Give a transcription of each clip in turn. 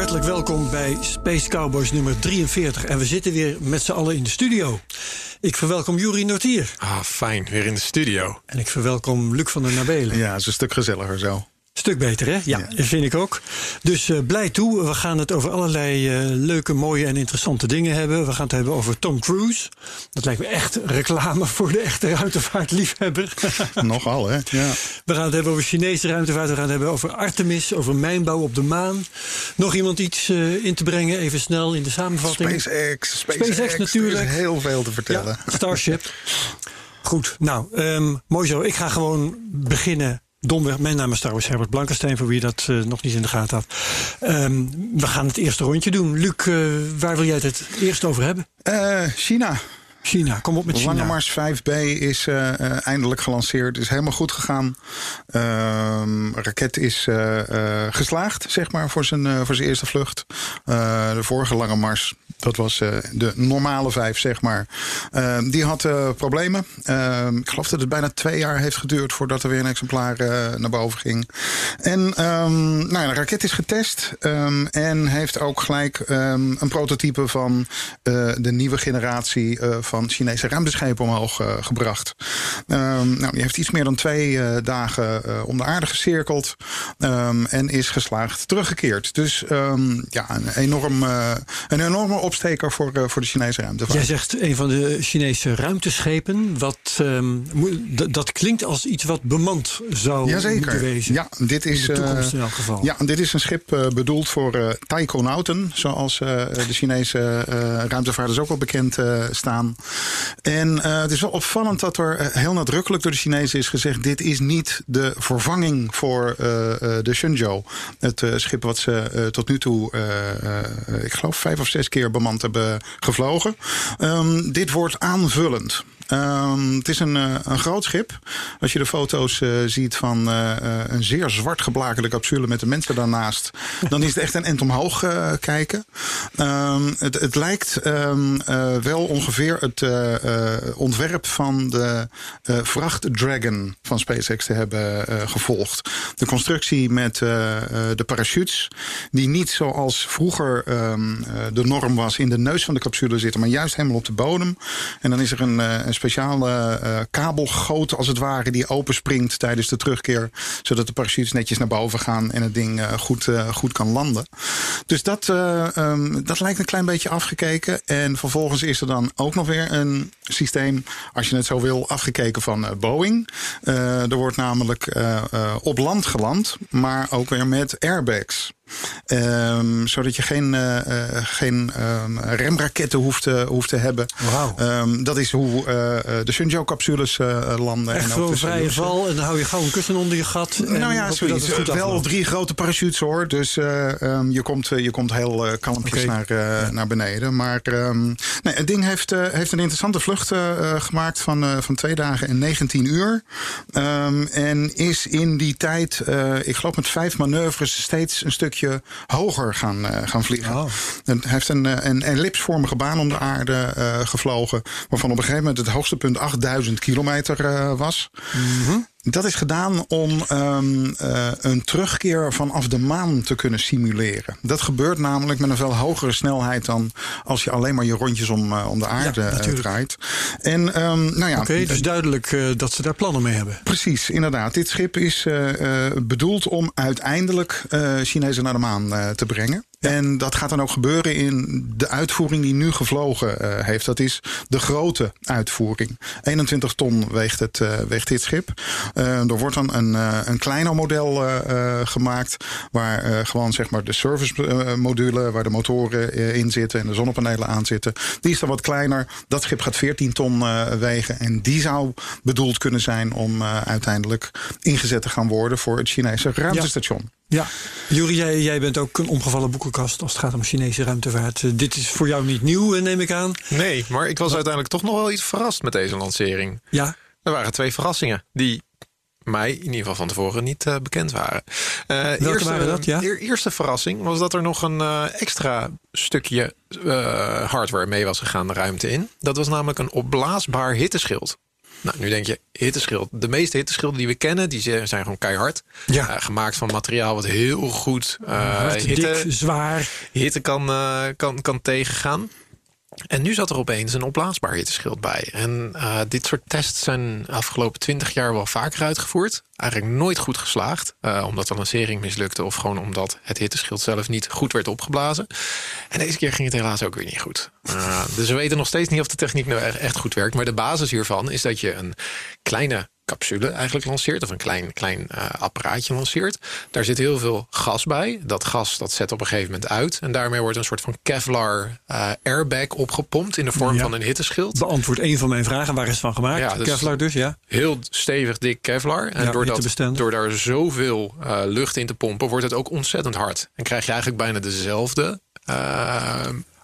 Hartelijk welkom bij Space Cowboys nummer 43. En we zitten weer met z'n allen in de studio. Ik verwelkom Juri Nortier. Ah, fijn. Weer in de studio. En ik verwelkom Luc van der Nabelen. Ja, het is een stuk gezelliger zo. Stuk beter, hè? Ja, dat vind ik ook. Dus uh, blij toe. We gaan het over allerlei uh, leuke, mooie en interessante dingen hebben. We gaan het hebben over Tom Cruise. Dat lijkt me echt reclame voor de echte ruimtevaartliefhebber. Nogal, hè? Ja. We gaan het hebben over Chinese ruimtevaart. We gaan het hebben over Artemis, over mijnbouw op de maan. Nog iemand iets uh, in te brengen, even snel in de samenvatting? SpaceX. SpaceX, SpaceX natuurlijk. Er is heel veel te vertellen. Ja, Starship. Goed, nou, um, mooi zo. Ik ga gewoon beginnen Domweg, mijn naam is trouwens Herbert Blankenstein, voor wie dat uh, nog niet in de gaten had. Um, we gaan het eerste rondje doen. Luc, uh, waar wil jij het, eerst over hebben? Uh, China. China, kom op met China. Lange Mars 5B is uh, uh, eindelijk gelanceerd. Is helemaal goed gegaan. Uh, raket is uh, geslaagd, zeg maar, voor zijn, voor zijn eerste vlucht. de vorige Lange Mars, dat was de normale 5, zeg maar. die had problemen. ik geloof dat het bijna twee jaar heeft geduurd voordat er weer een exemplaar naar boven ging. En nou, de raket is getest. En heeft ook gelijk een prototype van de nieuwe generatie van Chinese ruimteschepen omhoog uh, gebracht. Um, nou, die heeft iets meer dan twee uh, dagen uh, om de aarde gecirkeld um, en is geslaagd teruggekeerd. Dus um, ja, een, enorm, een enorme opsteker voor, voor de Chinese ruimtevaart. Jij zegt een van de Chinese ruimteschepen. Wat, dat klinkt als iets wat bemand zou Jazeker. moeten wezen. Ja, dit is, in de toekomst in elk geval. Ja, dit is een schip bedoeld voor taikonauten, zoals de Chinese ruimtevaarders ook wel bekend staan. En uh, het is wel opvallend dat er heel nadrukkelijk door de Chinezen is gezegd: dit is niet de vervanging voor uh, de Shenzhou. Het schip wat ze tot nu toe, ik geloof, vijf of zes keer bemand hebben gevlogen. Um, dit wordt aanvullend. Um, het is een, uh, een groot schip. Als je de foto's uh, ziet van uh, een zeer zwart geblakerde capsule met de mensen daarnaast, dan is het echt een end omhoog kijken. Um, het, het, lijkt um, wel ongeveer het ontwerp van de vracht Dragon van SpaceX te hebben gevolgd. De constructie met de parachutes, die niet zoals vroeger de norm was in de neus van de capsule zitten, maar juist helemaal op de bodem. En dan is er een, een speciale uh, kabelgoot, als het ware, die openspringt tijdens de terugkeer. Zodat de parachutes netjes naar boven gaan en het ding uh, goed, goed kan landen. Dus dat, um, dat lijkt een klein beetje afgekeken. En vervolgens is er dan ook nog weer een systeem, als je het zo wil, afgekeken van Boeing. er wordt namelijk op land geland, maar ook weer met airbags. Um, zodat je geen, uh, geen um, remraketten hoeft, uh, hoeft te hebben. Wow. Um, dat is hoe de Shenzhou-capsules landen. Echt en ook vrije val en dan hou je gauw een kussen onder je gat. En nou ja, zoiets. Dat het wel afloopt. drie grote parachutes hoor. Dus je, komt, je komt heel kalmpjes okay. naar, ja. naar beneden. Maar nee, het ding heeft, heeft een interessante vlucht gemaakt van, van twee dagen en 19 uur. en is in die tijd, ik geloof met vijf manoeuvres, steeds een stukje hoger gaan, uh, gaan vliegen. Oh. Het heeft een, een ellipsvormige baan om de aarde uh, gevlogen. Waarvan op een gegeven moment het hoogste punt 8000 kilometer was. Mm -hmm. Dat is gedaan om um, uh, een terugkeer vanaf de maan te kunnen simuleren. Dat gebeurt namelijk met een veel hogere snelheid dan als je alleen maar je rondjes om, uh, om de aarde ja, uh, draait. En um, nou ja, Oké, okay, dus duidelijk dat ze daar plannen mee hebben. Precies, inderdaad. Dit schip is bedoeld om uiteindelijk Chinezen naar de maan te brengen. En dat gaat dan ook gebeuren in de uitvoering die nu gevlogen uh, heeft. Dat is de grote uitvoering. 21 ton weegt, het, uh, weegt dit schip. Uh, er wordt dan een, een kleiner model gemaakt. Waar gewoon zeg maar de service module, waar de motoren in zitten en de zonnepanelen aan zitten. Die is dan wat kleiner. Dat schip gaat 14 ton wegen. En die zou bedoeld kunnen zijn om uiteindelijk ingezet te gaan worden voor het Chinese ruimtestation. Ja. Ja, Juri, jij, jij bent ook een omgevallen boekenkast als het gaat om Chinese ruimtevaart. Eh, dit is voor jou niet nieuw, eh, neem ik aan. Nee, maar ik was uiteindelijk toch nog wel iets verrast met deze lancering. Ja, Er waren twee verrassingen die mij in ieder geval van tevoren niet eh, bekend waren. Eh, Welke waren dat, ja? eer- eerste verrassing was dat er nog een extra stukje hardware mee was gegaan de ruimte in. Dat was namelijk een opblaasbaar hitteschild. Nou, nu denk je, hitteschild. De meeste hitteschilden die we kennen, die zijn gewoon keihard. Ja. Eh, gemaakt van materiaal wat heel goed hard, hitte, dik, zwaar. hitte kan, eh, kan, kan tegengaan. En nu zat er opeens een opblaasbaar hitteschild bij. En eh, dit soort tests zijn de afgelopen twintig jaar wel vaker uitgevoerd. Eigenlijk nooit goed geslaagd. eh, omdat de lancering mislukte of gewoon omdat het hitteschild zelf niet goed werd opgeblazen. En deze keer ging het helaas ook weer niet goed. Eh, dus we weten nog steeds niet of de techniek nou echt goed werkt. Maar de basis hiervan is dat je een kleine capsule eigenlijk lanceert. Of een klein, klein eh, apparaatje lanceert. Daar zit heel veel gas bij. Dat gas dat zet op een gegeven moment uit. En daarmee wordt een soort van Kevlar eh, airbag opgepompt in de vorm Ja. van een hitteschild. Beantwoord een van mijn vragen. Waar is het van gemaakt? Ja, dus- Kevlar dus, ja. Heel stevig dik Kevlar. En Ja, door, dat, hittebestendig. door daar zoveel eh, lucht in te pompen, wordt het ook ontzettend hard. En krijg je eigenlijk bijna dezelfde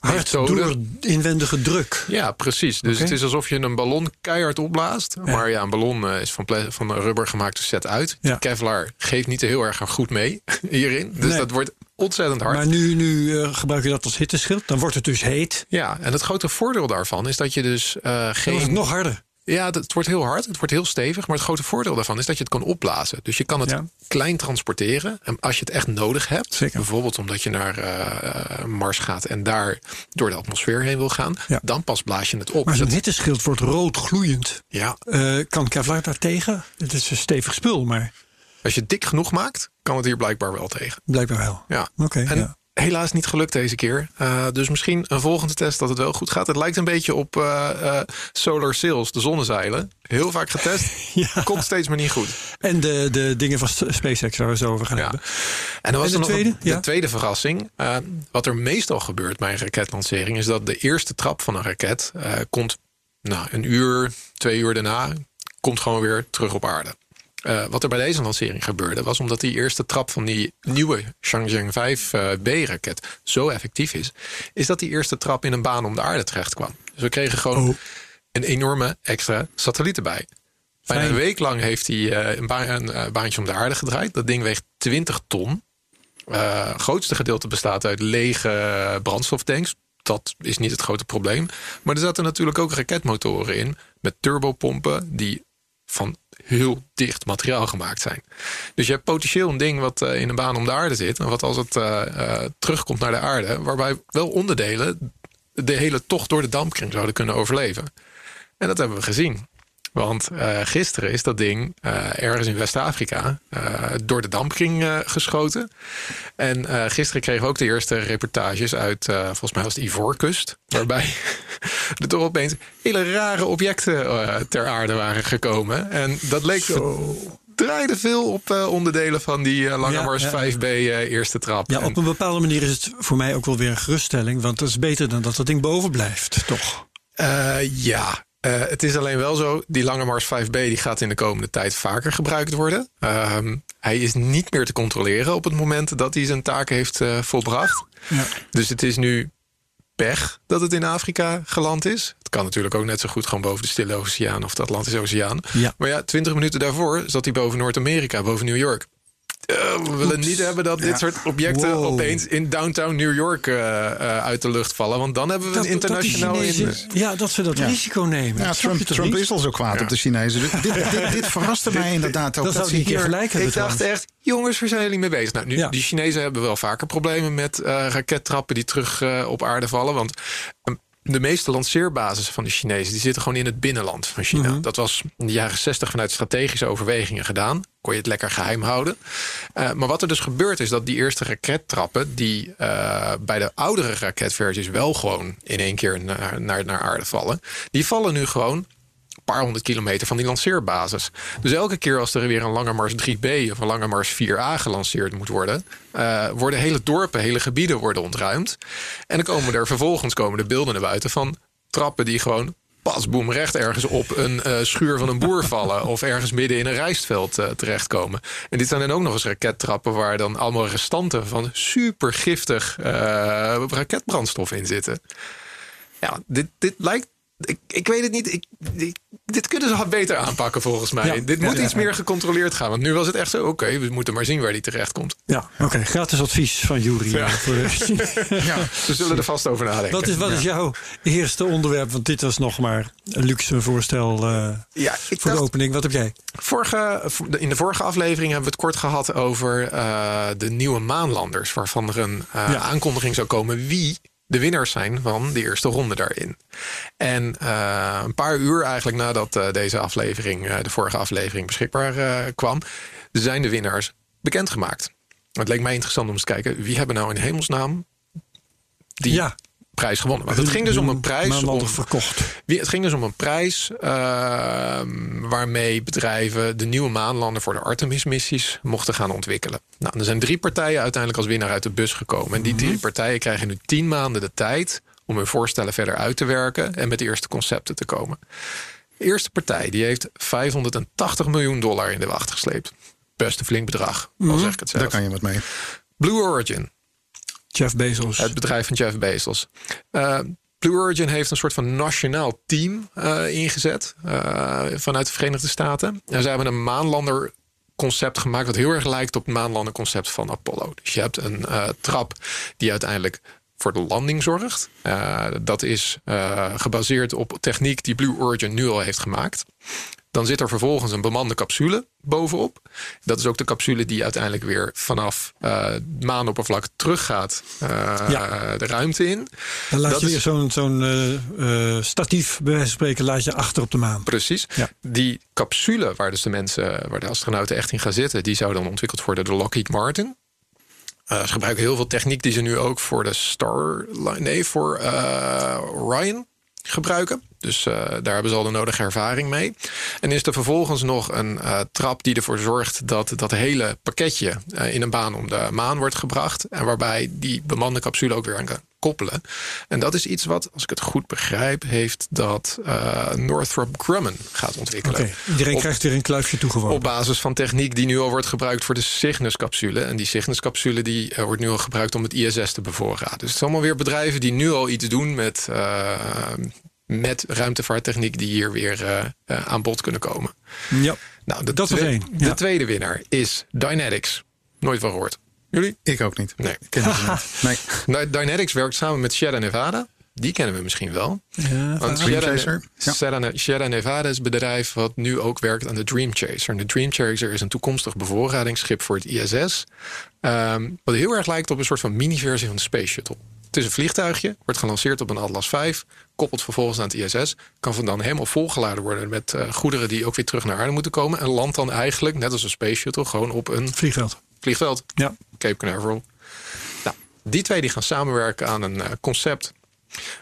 Hard door inwendige druk. Ja, precies. Dus het is alsof je een ballon keihard opblaast. Maar ja, een ballon eh, is van, van rubber gemaakt, dus zet uit. Ja. Kevlar geeft niet heel erg goed mee hierin. Dus Nee. dat wordt ontzettend hard. Maar nu, nu eh, gebruik je dat als hitteschild. Dan wordt het dus heet. Ja, en het grote voordeel daarvan is dat je dus wordt geen... het nog harder. Ja, het wordt heel hard, het wordt heel stevig. Maar het grote voordeel daarvan is dat je het kan opblazen. Dus je kan het Ja. klein transporteren. En als je het echt nodig hebt, Zeker. bijvoorbeeld omdat je naar eh, eh, Mars gaat en daar door de atmosfeer heen wil gaan, Ja. dan pas blaas je het op. Maar zo'n Dat- hitteschild wordt rood gloeiend. ja, Eh, kan Kevlar daar tegen? Het is een stevig spul, maar als je het dik genoeg maakt, kan het hier blijkbaar wel tegen. blijkbaar wel. Ja. Oké, ja. Helaas niet gelukt deze keer. Eh, dus misschien een volgende test dat het wel goed gaat. Het lijkt een beetje op eh, eh, solar sails, de zonnezeilen. Heel vaak getest, Ja. komt steeds maar niet goed. En de, de dingen van SpaceX waar we zo over gaan Ja. hebben. En dan was En er de nog tweede? een- de Ja. tweede verrassing. Wat er meestal gebeurt bij een raketlancering... is dat de eerste trap van een raket komt nou, een uur, twee uur daarna... komt gewoon weer terug op aarde. Eh, wat er bij deze lancering gebeurde... was omdat die eerste trap van die nieuwe Chang'e 5B-raket zo effectief is... is dat die eerste trap in een baan om de aarde terecht kwam. Dus we kregen gewoon Oh. een enorme extra satelliet erbij. Bijna een week lang heeft hij eh, een, ba- een eh, baantje om de aarde gedraaid. Dat ding weegt 20 ton. Eh, Het grootste gedeelte bestaat uit lege eh, brandstoftanks. Dat is niet het grote probleem. Maar er zaten natuurlijk ook raketmotoren in met turbopompen die van heel dicht materiaal gemaakt zijn. Dus je hebt potentieel een ding wat eh, in een baan om de aarde zit. En wat als het eh, eh, terugkomt naar de aarde, waarbij wel onderdelen de hele tocht door de dampkring zouden kunnen overleven. En dat hebben we gezien. Want eh, gisteren is dat ding eh, ergens in West-Afrika eh, door de dampkring geschoten. En gisteren kregen we ook de eerste reportages uit, volgens mij was het Ivoorkust. Waarbij er toch opeens hele rare objecten ter aarde waren gekomen. En dat leek draaide veel op onderdelen van die Lange Ja, Mars ja, ja. 5B eh, eerste trap. Ja, En- op een bepaalde manier is het voor mij ook wel weer een geruststelling. Want dat is beter dan dat dat ding boven blijft, toch? Ja, Eh, het is alleen wel zo, die Lange Mars 5B die gaat in de komende tijd vaker gebruikt worden. Ehm, hij is niet meer te controleren op het moment dat hij zijn taken heeft eh, volbracht. Ja. Dus het is nu pech dat het in Afrika geland is. Het kan natuurlijk ook net zo goed gewoon boven de Stille Oceaan of de Atlantische Oceaan. Ja. Maar ja, twintig minuten daarvoor zat hij boven Noord-Amerika, boven New York. Eh, we willen niet hebben dat dit soort objecten Wow. opeens in downtown New York eh, eh, uit de lucht vallen. Want dan hebben we een Dat- dat internationaal in. Chinezen- Ja, dat ze dat Ja. risico nemen. Ja, Dat Trump, is al zo kwaad op de Chinezen. Dit, dit, dit verraste mij inderdaad ook. Keer hier- gelijk hebben Ik dacht echt, jongens, waar zijn jullie mee bezig? Nou, nu, Ja. die Chinezen hebben wel vaker problemen met eh, rakettrappen die terug eh, op aarde vallen. Want eh, de meeste lanceerbasissen van de Chinezen die zitten gewoon in het binnenland van China. Mhm. Dat was in de jaren 60 vanuit strategische overwegingen gedaan. Kon je het lekker geheim houden. Eh, maar wat er dus gebeurt is dat die eerste rakettrappen, die eh, bij de oudere raketversies wel gewoon in één keer naar, naar, naar aarde vallen, die vallen nu gewoon paar honderd kilometer van die lanceerbasis. Dus elke keer als er weer een Lange Mars 3B of een Lange Mars 4A gelanceerd moet worden, eh, worden hele dorpen, hele gebieden worden ontruimd. En dan komen er vervolgens komen de beelden naar buiten van trappen die gewoon pas boem recht ergens op een eh, schuur van een boer vallen. Of ergens midden in een rijstveld eh, terechtkomen. En dit zijn dan ook nog eens rakettrappen waar dan allemaal restanten van super giftig eh, raketbrandstof in zitten. Ja, dit, dit lijkt. Ik, ik weet het niet. Ik, ik- dit kunnen ze beter aanpakken volgens mij. Ja, dit ja, moet ja, iets meer gecontroleerd gaan. Want nu was het echt zo. Oké, we moeten maar zien waar die terecht komt. Ja, oké. Gratis advies van Jury. Ja. voor de- Ja. Ze zullen er vast over nadenken. Wat is, wat is jouw eerste onderwerp? Want dit was nog maar een luxe voorstel eh, ja, ik voor de dacht, opening. Wat heb jij? Vorige, in de vorige aflevering hebben we het kort gehad over eh, de nieuwe maanlanders. Waarvan er een eh, aankondiging zou komen wie de winnaars zijn van de eerste ronde daarin. En eh, een paar uur eigenlijk nadat eh, deze aflevering, eh, de vorige aflevering, beschikbaar kwam, zijn de winnaars bekendgemaakt. Het leek mij interessant om eens te kijken wie hebben nou in hemelsnaam die Ja. Prijs gewonnen. Want het ging dus om een prijs. Om- verkocht. wie- Het ging dus om een prijs waarmee bedrijven de nieuwe maanlander voor de Artemis-missies mochten gaan ontwikkelen. Nou, er zijn drie partijen uiteindelijk als winnaar uit de bus gekomen. En die drie partijen krijgen nu tien maanden de tijd om hun voorstellen verder uit te werken en met de eerste concepten te komen. De eerste partij die heeft 580 miljoen dollar in de wacht gesleept. Best een flink bedrag, al zeg ik het zelf. Daar kan je wat mee. Blue Origin, Jeff Bezos. het bedrijf van Jeff Bezos. Eh, Blue Origin heeft een soort van nationaal team eh, ingezet eh, vanuit de Verenigde Staten. En ze hebben een maanlander concept gemaakt wat heel erg lijkt op het maanlander concept van Apollo. Dus je hebt een trap die uiteindelijk voor de landing zorgt. Dat is gebaseerd op techniek die Blue Origin nu al heeft gemaakt. Dan zit er vervolgens een bemande capsule bovenop. Dat is ook de capsule die uiteindelijk weer vanaf eh maanoppervlak teruggaat Ja. de ruimte in. Dan laat dat je is- weer zo'n zo'n eh, statief, bij wijze van spreken, laat je achter op de maan. Precies. Ja. Die capsule waar dus de mensen, waar de astronauten echt in gaan zitten, die zou dan ontwikkeld worden door Lockheed Martin. Ze gebruiken heel veel techniek die ze nu ook voor de Starline, nee, voor Orion gebruiken. Dus eh, daar hebben ze al de nodige ervaring mee. En is er vervolgens nog een eh, trap die ervoor zorgt dat dat hele pakketje eh, in een baan om de maan wordt gebracht. En waarbij die bemande capsule ook weer aan kan koppelen. En dat is iets wat, als ik het goed begrijp, heeft dat Northrop Grumman gaat ontwikkelen. Oké, Iedereen Op- krijgt weer een kluifje toegeworpen. op basis van techniek die nu al wordt gebruikt voor de Cygnus-capsule. En die Cygnus-capsule die, wordt nu al gebruikt om het ISS te bevoorraden. Dus het zijn allemaal weer bedrijven die nu al iets doen met, met ruimtevaarttechniek... die hier weer eh, eh, aan bod kunnen komen. Ja. Nou, de, Dat was twe- één, de tweede winnaar is Dynetics. Nooit van gehoord. Jullie? Ik ook niet. Nee. Ik ken niet. Nee. Nou, Dynetics werkt samen met Sierra Nevada. Die kennen we misschien wel. Ja, Want Dream Sierra. Sierra, Sierra Nevada is een bedrijf wat nu ook werkt aan de Dream Chaser. En de Dream Chaser is een toekomstig bevoorradingsschip voor het ISS. ehm, wat heel erg lijkt op een soort van mini-versie van de Space Shuttle. Het is een vliegtuigje, wordt gelanceerd op een Atlas V, koppelt vervolgens aan het ISS, kan van dan helemaal volgeladen worden met eh, goederen die ook weer terug naar aarde moeten komen. En landt dan eigenlijk, net als een Space Shuttle, gewoon op een vliegveld. vliegveld. Ja. Cape Canaveral. Nou, die twee die gaan samenwerken aan een eh, concept.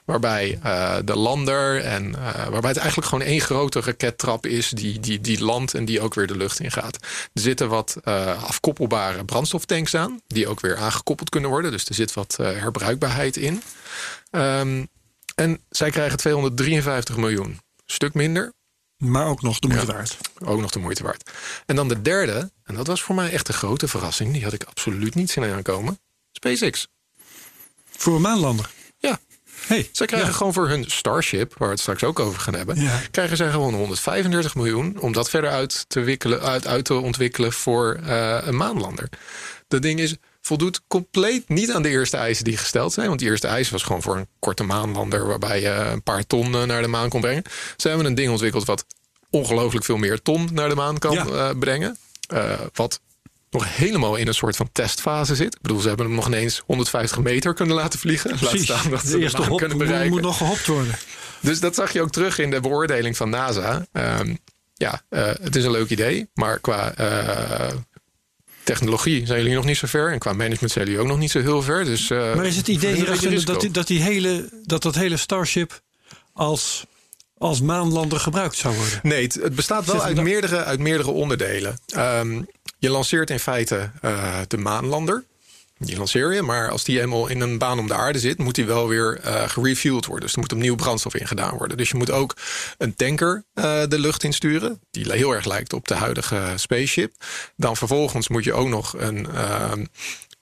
Waarbij eh, de lander en waarbij het eigenlijk gewoon één grote rakettrap is die, die, die landt en die ook weer de lucht in gaat. Er zitten wat afkoppelbare brandstoftanks aan, die ook weer aangekoppeld kunnen worden. Dus er zit wat herbruikbaarheid in. Ehm, en zij krijgen 253 miljoen. Stuk minder, Maar ook nog de moeite Ja. waard. ook nog de moeite waard. En dan de derde, en dat was voor mij echt een grote verrassing. Die had ik absoluut niet zien aankomen. SpaceX. Voor een maanlander. Ja, Hey, zij krijgen ja. gewoon voor hun Starship, waar we het straks ook over gaan hebben, Ja. krijgen zij gewoon 135 miljoen om dat verder uit te, wikkelen, uit, uit te ontwikkelen voor eh, een maanlander. Dat ding is voldoet compleet niet aan de eerste eisen die gesteld zijn. Want die eerste eis was gewoon voor een korte maanlander waarbij je een paar ton eh, naar de maan kon brengen. Ze hebben een ding ontwikkeld wat ongelooflijk veel meer ton naar de maan kan Ja. eh, brengen. Eh, wat nog helemaal in een soort van testfase zit. Ik bedoel, ze hebben hem nog ineens 150 meter kunnen laten vliegen. Laat Precies. staan dat ze de eerste hop kunnen moet, bereiken. moet nog gehopt worden. Dus dat zag je ook terug in de beoordeling van NASA. Ehm, ja, het is een leuk idee, maar qua technologie zijn jullie nog niet zo ver. En qua management zijn jullie ook nog niet zo heel ver. Dus, eh, Maar is het idee hierachter risico. dat, die- dat, die hele, dat dat hele Starship als, als maanlander gebruikt zou worden? Nee, het, het bestaat wel uit meerdere, uit meerdere onderdelen. Ehm, je lanceert in feite eh, de maanlander. Die lanceer je. Maar als die eenmaal in een baan om de aarde zit, moet die wel weer eh gerefueled worden. Dus er moet opnieuw brandstof in gedaan worden. Dus je moet ook een tanker eh, de lucht insturen, die heel erg lijkt op de huidige spaceship. Dan vervolgens moet je ook nog een. ehm,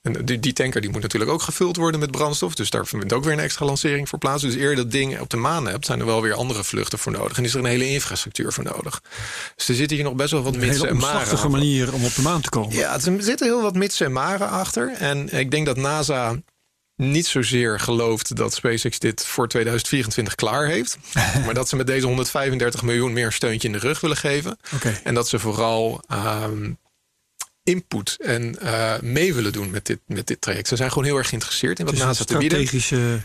en die, die tanker die moet natuurlijk ook gevuld worden met brandstof. Dus daar vindt ook weer een extra lancering voor plaats. Dus eer je dat ding op de maan hebt, zijn er wel weer andere vluchten voor nodig. En is er een hele infrastructuur voor nodig. Dus er zitten hier nog best wel wat Een mitsen en maren. omslachtige aan. manier om op de maan te komen. Ja, er zitten heel wat mitsen en maren achter. En ik denk dat NASA niet zozeer gelooft dat SpaceX dit voor 2024 klaar heeft. maar dat ze met deze 135 miljoen meer steuntje in de rug willen geven. En dat ze vooral ehm, input en eh, mee willen doen met dit, met dit traject. Ze zijn gewoon heel erg geïnteresseerd in wat NASA te bieden.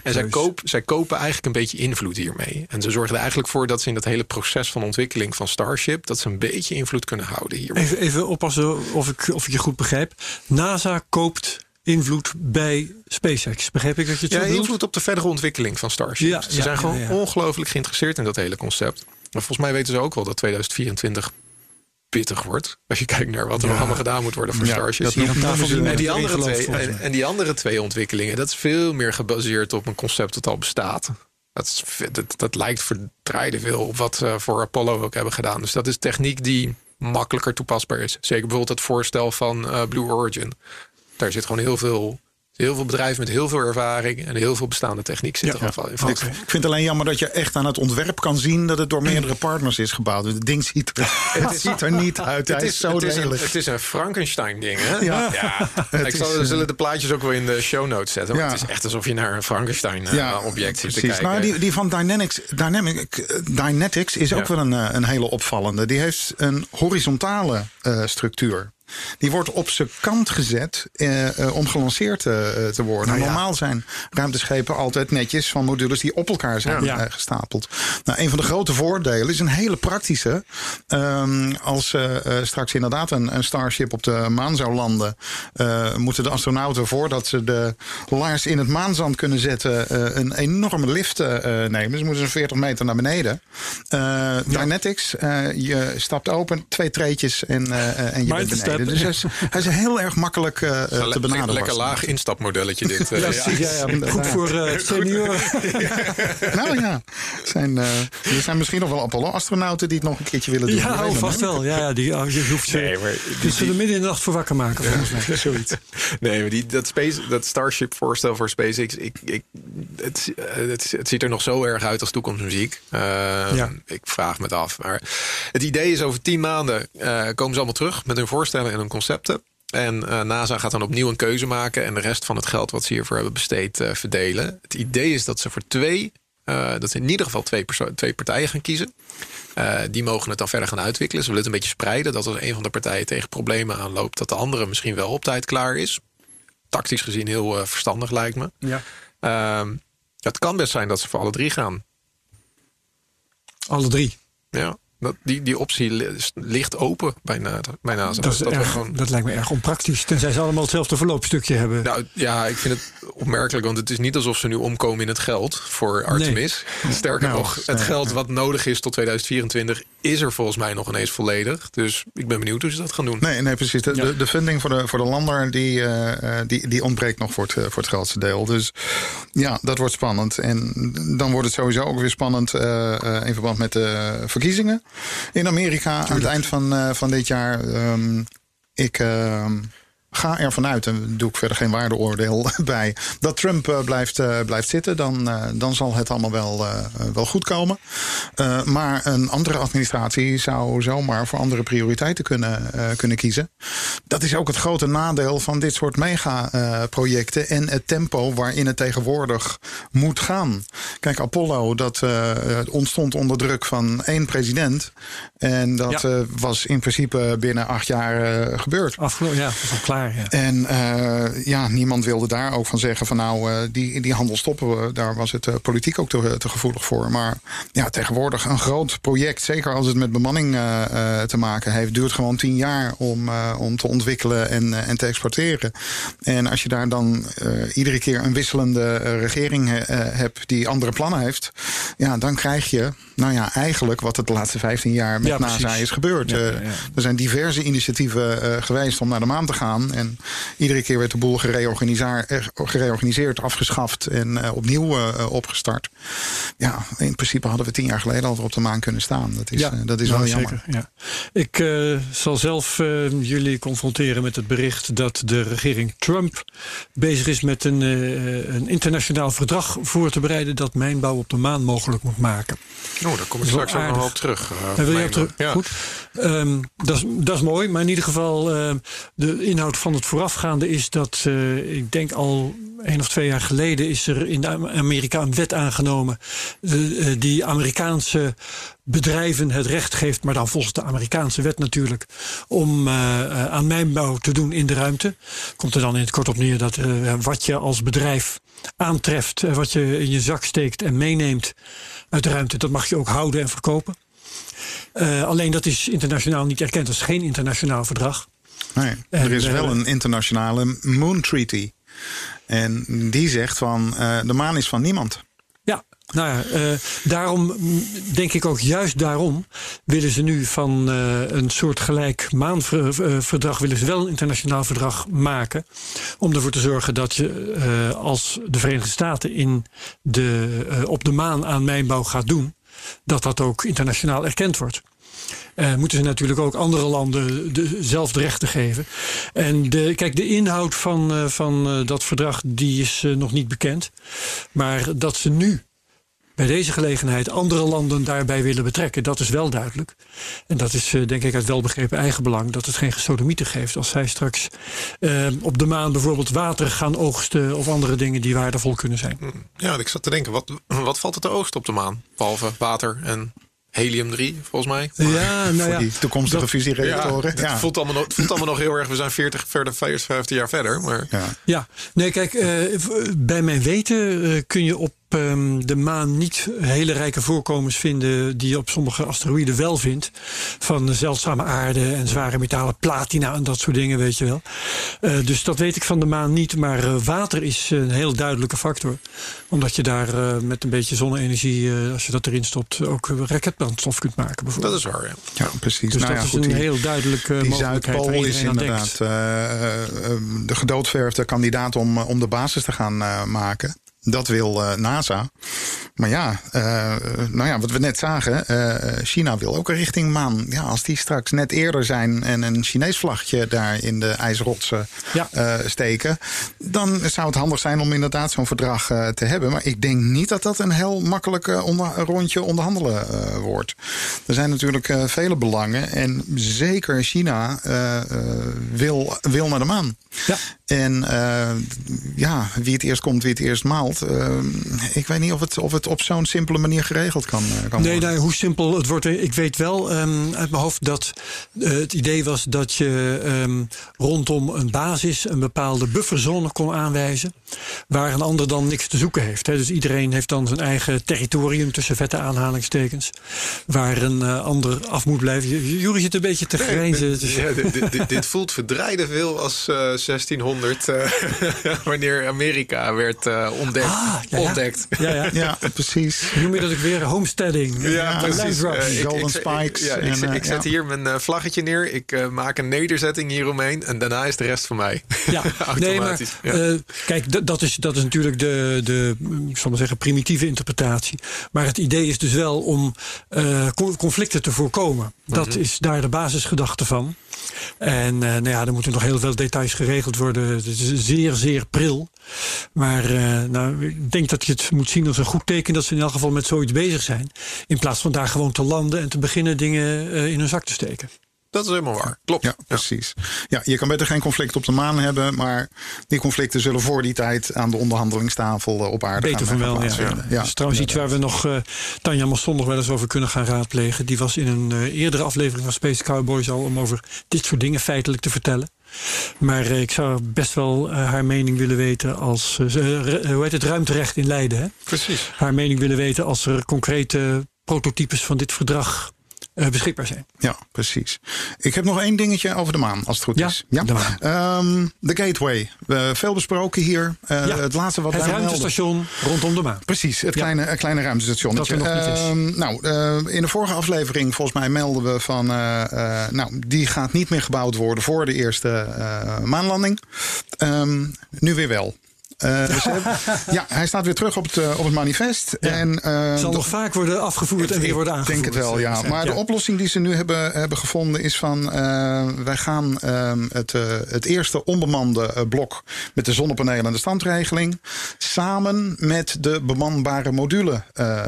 En zij, koop, zij kopen eigenlijk een beetje invloed hiermee. En ze zorgen er eigenlijk voor dat ze in dat hele proces van ontwikkeling van Starship... dat ze een beetje invloed kunnen houden hiermee. Even, even oppassen of ik, of ik je goed begrijp. NASA koopt invloed bij SpaceX. Begrijp ik dat je het Ja, zo bedoelt? invloed op de verdere ontwikkeling van Starship. Ja, ze ja, zijn gewoon ongelooflijk geïnteresseerd in dat hele concept. Maar volgens mij weten ze ook wel dat 2024 pittig wordt. Als je kijkt naar wat er nog allemaal gedaan moet worden voor Ja, Starship. dat Hier aan noemen tafel ze- doen we en, die andere twee, en, die andere twee ontwikkelingen, dat is veel meer gebaseerd op een concept dat al bestaat. Dat, is, dat, dat lijkt verdraaide veel op wat ze voor Apollo ook hebben gedaan. Dus dat is techniek die makkelijker toepasbaar is. Zeker bijvoorbeeld het voorstel van eh, Blue Origin. Daar zit gewoon heel veel, heel veel bedrijven met heel veel ervaring en heel veel bestaande techniek zit er al in. vast. Ik vind het alleen jammer dat je echt aan het ontwerp kan zien dat het door meerdere partners is gebouwd. Het ding ziet er, het ziet er niet uit. Het is, is, zo het, is een, het is een Frankenstein-ding, hè? Ja. Ik zal, eh, we zullen de plaatjes ook wel in de show notes zetten. Het is echt alsof je naar een Frankenstein-object zit te kijken. Nou, die, die van Dynamics, Dynamic, Dynetics is ook wel een, eh, een hele opvallende. Die heeft een horizontale eh, structuur. Die wordt op zijn kant gezet eh, eh, om gelanceerd eh, te worden. Nou ja. Normaal zijn ruimteschepen altijd netjes van modules die op elkaar zijn Ja. gestapeld. Nou, een van de grote voordelen is een hele praktische. Ehm, als eh, straks inderdaad een, een Starship op de maan zou landen, moeten de astronauten voordat ze de laars in het maanzand kunnen zetten, een enorme lift nemen. Ze moeten zo'n 40 meter naar beneden. Eh Dynetics, je stapt open, twee treetjes en, en je bent Mindstep. Beneden. Dus hij is, hij is heel erg makkelijk Le- te benaderen. Lekker laag instapmodelletje dit. eh, Ja, ja. Ja, ja, goed voor eh senioren. Nou ja, zijn, eh, er zijn misschien nog wel Apollo-astronauten die het nog een keertje willen doen. Ja, oh, vast wel. Ja, ja, die, oh, je hoeft ze, Nee, maar midden in de nacht voor wakker maken, volgens mij. Zoiets. Nee, maar die, dat, space, dat Starship voorstel voor SpaceX, ik, ik, het, het, het ziet er nog zo erg uit als toekomstmuziek. Eh, Ja. Ik vraag me het af. Maar het idee is over tien maanden eh, komen ze allemaal terug met hun voorstellen en hun concepten. En eh, NASA gaat dan opnieuw een keuze maken en de rest van het geld wat ze hiervoor hebben besteed eh, verdelen. Het idee is dat ze voor twee, eh, dat ze in ieder geval twee, twee partijen gaan kiezen. Die mogen het dan verder gaan uitwikkelen. Ze willen het een beetje spreiden. Dat als een van de partijen tegen problemen aanloopt, dat de andere misschien wel op tijd klaar is. Tactisch gezien heel verstandig lijkt me. Ja. Ehm, het kan best zijn dat ze voor alle drie gaan. Alle drie. Ja, dat, die, die optie li- ligt open bij, Na- bij NASA. Dat, erg, gewoon- dat lijkt me erg onpraktisch. Tenzij ze allemaal hetzelfde verloopstukje hebben. Nou ja, ik vind het opmerkelijk, want het is niet alsof ze nu omkomen in het geld voor Artemis. Sterker Nou, nog, het geld wat nodig is tot 2024 is er volgens mij nog ineens volledig. Dus ik ben benieuwd hoe ze dat gaan doen. Nee, nee, precies. De, de, de funding voor de, voor de lander die, eh, eh, die, die ontbreekt nog voor het, eh, voor het grootste deel. Dus ja, dat wordt spannend. En dan wordt het sowieso ook weer spannend eh, eh, in verband met de verkiezingen in Amerika aan het eind van, eh, van dit jaar. Ehm, ik. Ga ervan uit, en doe ik verder geen waardeoordeel bij, dat Trump eh, blijft, eh, blijft zitten. Dan, eh, dan zal het allemaal wel, wel goed komen. Maar een andere administratie zou zomaar voor andere prioriteiten kunnen, kunnen kiezen. Dat is ook het grote nadeel van dit soort megaprojecten en het tempo waarin het tegenwoordig moet gaan. Kijk, Apollo, dat ontstond onder druk van één president. En dat Ja. was in principe binnen acht jaar gebeurd. Afgelopen, ja, dat is al Ja. En eh, ja, niemand wilde daar ook van zeggen van nou, eh, die, die handel stoppen we. Daar was het eh, politiek ook te, te gevoelig voor. Maar ja, tegenwoordig een groot project, zeker als het met bemanning te maken heeft, duurt gewoon tien jaar om, om te ontwikkelen en, en te exporteren. En als je daar dan iedere keer een wisselende regering hebt die andere plannen heeft, ja, dan krijg je, nou ja, eigenlijk wat het de laatste 15 jaar met Ja, NASA is gebeurd. Ja, ja, ja. Er zijn diverse initiatieven geweest om naar de maan te gaan. En iedere keer werd de boel eh, gereorganiseerd, afgeschaft en eh, opnieuw eh, opgestart. Ja, in principe hadden we tien jaar geleden al op de maan kunnen staan. Dat is, dat is nou, wel jammer. zeker, ja. Ik eh, zal zelf eh, jullie confronteren met het bericht dat de regering Trump bezig is met een, eh, een internationaal verdrag voor te bereiden dat mijnbouw op de maan mogelijk moet maken. Oh, daar kom ik straks ook nog wel op terug. wil je terug? Ja. Goed. Ehm, dat, is, dat is mooi, maar in ieder geval eh, de inhoud van het voorafgaande is dat eh, ik denk al één of twee jaar geleden is er in Amerika een wet aangenomen eh, eh, die Amerikaanse bedrijven het recht geeft, maar dan volgens de Amerikaanse wet natuurlijk, om eh, aan mijnbouw te doen in de ruimte. Komt er dan in het kort op neer dat wat je als bedrijf aantreft, wat je in je zak steekt en meeneemt uit de ruimte, dat mag je ook houden en verkopen. Alleen dat is internationaal niet erkend. Dat is geen internationaal verdrag. Nee, er is eh, wel een internationale Moon Treaty. En die zegt van eh, de maan is van niemand. Ja, nou ja, eh, daarom denk ik ook juist daarom willen ze nu van een soort gelijk maanverdrag willen ze wel een internationaal verdrag maken. Om ervoor te zorgen dat je als de Verenigde Staten in de, op de maan aan mijnbouw gaat doen, dat dat ook internationaal erkend wordt. Eh, moeten ze natuurlijk ook andere landen dezelfde rechten geven. En de, kijk, de inhoud van, eh, van eh, dat verdrag die is nog niet bekend. Maar dat ze nu bij deze gelegenheid andere landen daarbij willen betrekken, dat is wel duidelijk. En dat is denk ik uit welbegrepen eigenbelang dat het geen gesodemieten geeft. Als zij straks op de maan bijvoorbeeld water gaan oogsten of andere dingen die waardevol kunnen zijn. Ja, ik zat te denken, wat, wat valt er te oogsten op de maan? Behalve water en helium-3, volgens mij. Ja, nou voor ja. die toekomstige dat- fusiereactoren. het Ja, voelt, allemaal nog, het voelt allemaal nog heel erg. We zijn 40, verder, 50 jaar verder. Maar ja. Ja, nee, kijk, eh, v- bij mijn weten eh, kun je op ehm, de maan niet hele rijke voorkomens vinden die je op sommige asteroïden wel vindt. Van zeldzame aarde en zware metalen, platina en dat soort dingen, weet je wel. Eh, dus dat weet ik van de maan niet, maar eh, water is een heel duidelijke factor. Omdat je daar eh, met een beetje zonne-energie, eh, als je dat erin stopt, ook raketbrandstof kunt maken bijvoorbeeld. dat is waar, ja. ja precies. dus nou dat ja, is goed, een die- heel duidelijke Die mogelijkheid waar Zuidpool is inderdaad de gedoodverfde kandidaat om, om de basis te gaan eh, maken. Dat wil eh, NASA. Maar ja, eh, nou ja, wat we net zagen, eh, China wil ook richting maan. Ja, als die straks net eerder zijn en een Chinees vlagje daar in de ijsrotsen Ja. steken, dan zou het handig zijn om inderdaad zo'n verdrag te hebben. Maar ik denk niet dat dat een heel makkelijk onder, rondje onderhandelen wordt. Er zijn natuurlijk vele belangen en zeker China wil, wil naar de maan. Ja. En ja, wie het eerst komt, wie het eerst maalt. Eh, ik weet niet of het, of het op zo'n simpele manier geregeld kan, eh, kan Nee, worden. nou, hoe simpel het wordt. Ik weet wel ehm, uit mijn hoofd dat eh, het idee was dat je ehm, rondom een basis een bepaalde bufferzone kon aanwijzen. Waar een ander dan niks te zoeken heeft. Hè. Dus iedereen heeft dan zijn eigen territorium tussen vette aanhalingstekens. Waar een eh, ander af moet blijven. Jury zit een beetje te grijnzen. Ja, dit, dit- dit, dit voelt verdrijden veel als eh, 1600, eh, wanneer Amerika werd eh, ontdekt. Ah, ja, ja. ontdekt. Ja, ja. Ja, precies. Noem je dat ook weer? Homesteading. Ja, precies. Ik- Golden ik, spikes Ja, ik, en, eh, ik zet ja. hier mijn eh, vlaggetje neer. Ik eh, maak een nederzetting hieromheen. En daarna is de rest van mij. Ja, nee, maar Automatisch. ja. kijk, dat- is, dat is natuurlijk de, de mm, ik zal maar zeggen, primitieve interpretatie. Maar het idee is dus wel om eh, con- conflicten te voorkomen. Dat Mhm. is daar de basisgedachte van. En eh, nou ja, er moeten nog heel veel details geregeld worden. Het is zeer, zeer pril. Maar eh, nou, ik denk dat je het moet zien als een goed teken dat ze in elk geval met zoiets bezig zijn. In plaats van daar gewoon te landen en te beginnen dingen eh, in hun zak te steken. Dat is helemaal waar. Klopt. Ja, precies. Ja, je kan beter geen conflict op de maan hebben, maar die conflicten zullen voor die tijd aan de onderhandelingstafel eh, op aarde Beter gaan, van wel, ja. plaatsvinden. ja. Dat is trouwens iets waar we nog eh, Tanja Masson nog wel eens over kunnen gaan raadplegen. Die was in een eh, eerdere aflevering van Space Cowboys al om over dit soort dingen feitelijk te vertellen. Maar eh, ik zou best wel haar mening willen weten als, ze- hoe heet het, ruimterecht in Leiden. Hè? Precies. Haar mening willen weten als er concrete prototypes van dit verdrag beschikbaar zijn. Ja, precies. Ik heb nog één dingetje over de maan, als het goed Ja, is. de maan. Ehm, de Gateway. Eh, veel besproken hier. Eh, Ja, Het laatste wat het melden- ruimtestation rondom de maan. Precies, het Ja. kleine, kleine ruimtestationnetje. Dat er nog niet is. Ehm, nou, eh, in de vorige aflevering, volgens mij, melden we van. eh, eh, nou, die gaat niet meer gebouwd worden voor de eerste eh, maanlanding. Ehm, nu weer wel. Eh, ze hebben- ja, hij staat weer terug op het, eh, op het manifest. En, eh, zal nog vaak worden afgevoerd en weer worden ik aangevoerd. denk het wel, ja. Maar de oplossing die ze nu hebben, hebben gevonden is van... wij gaan ehm, het, het eerste onbemande blok met de zonnepanelen en de standregeling... samen met de bemanbare module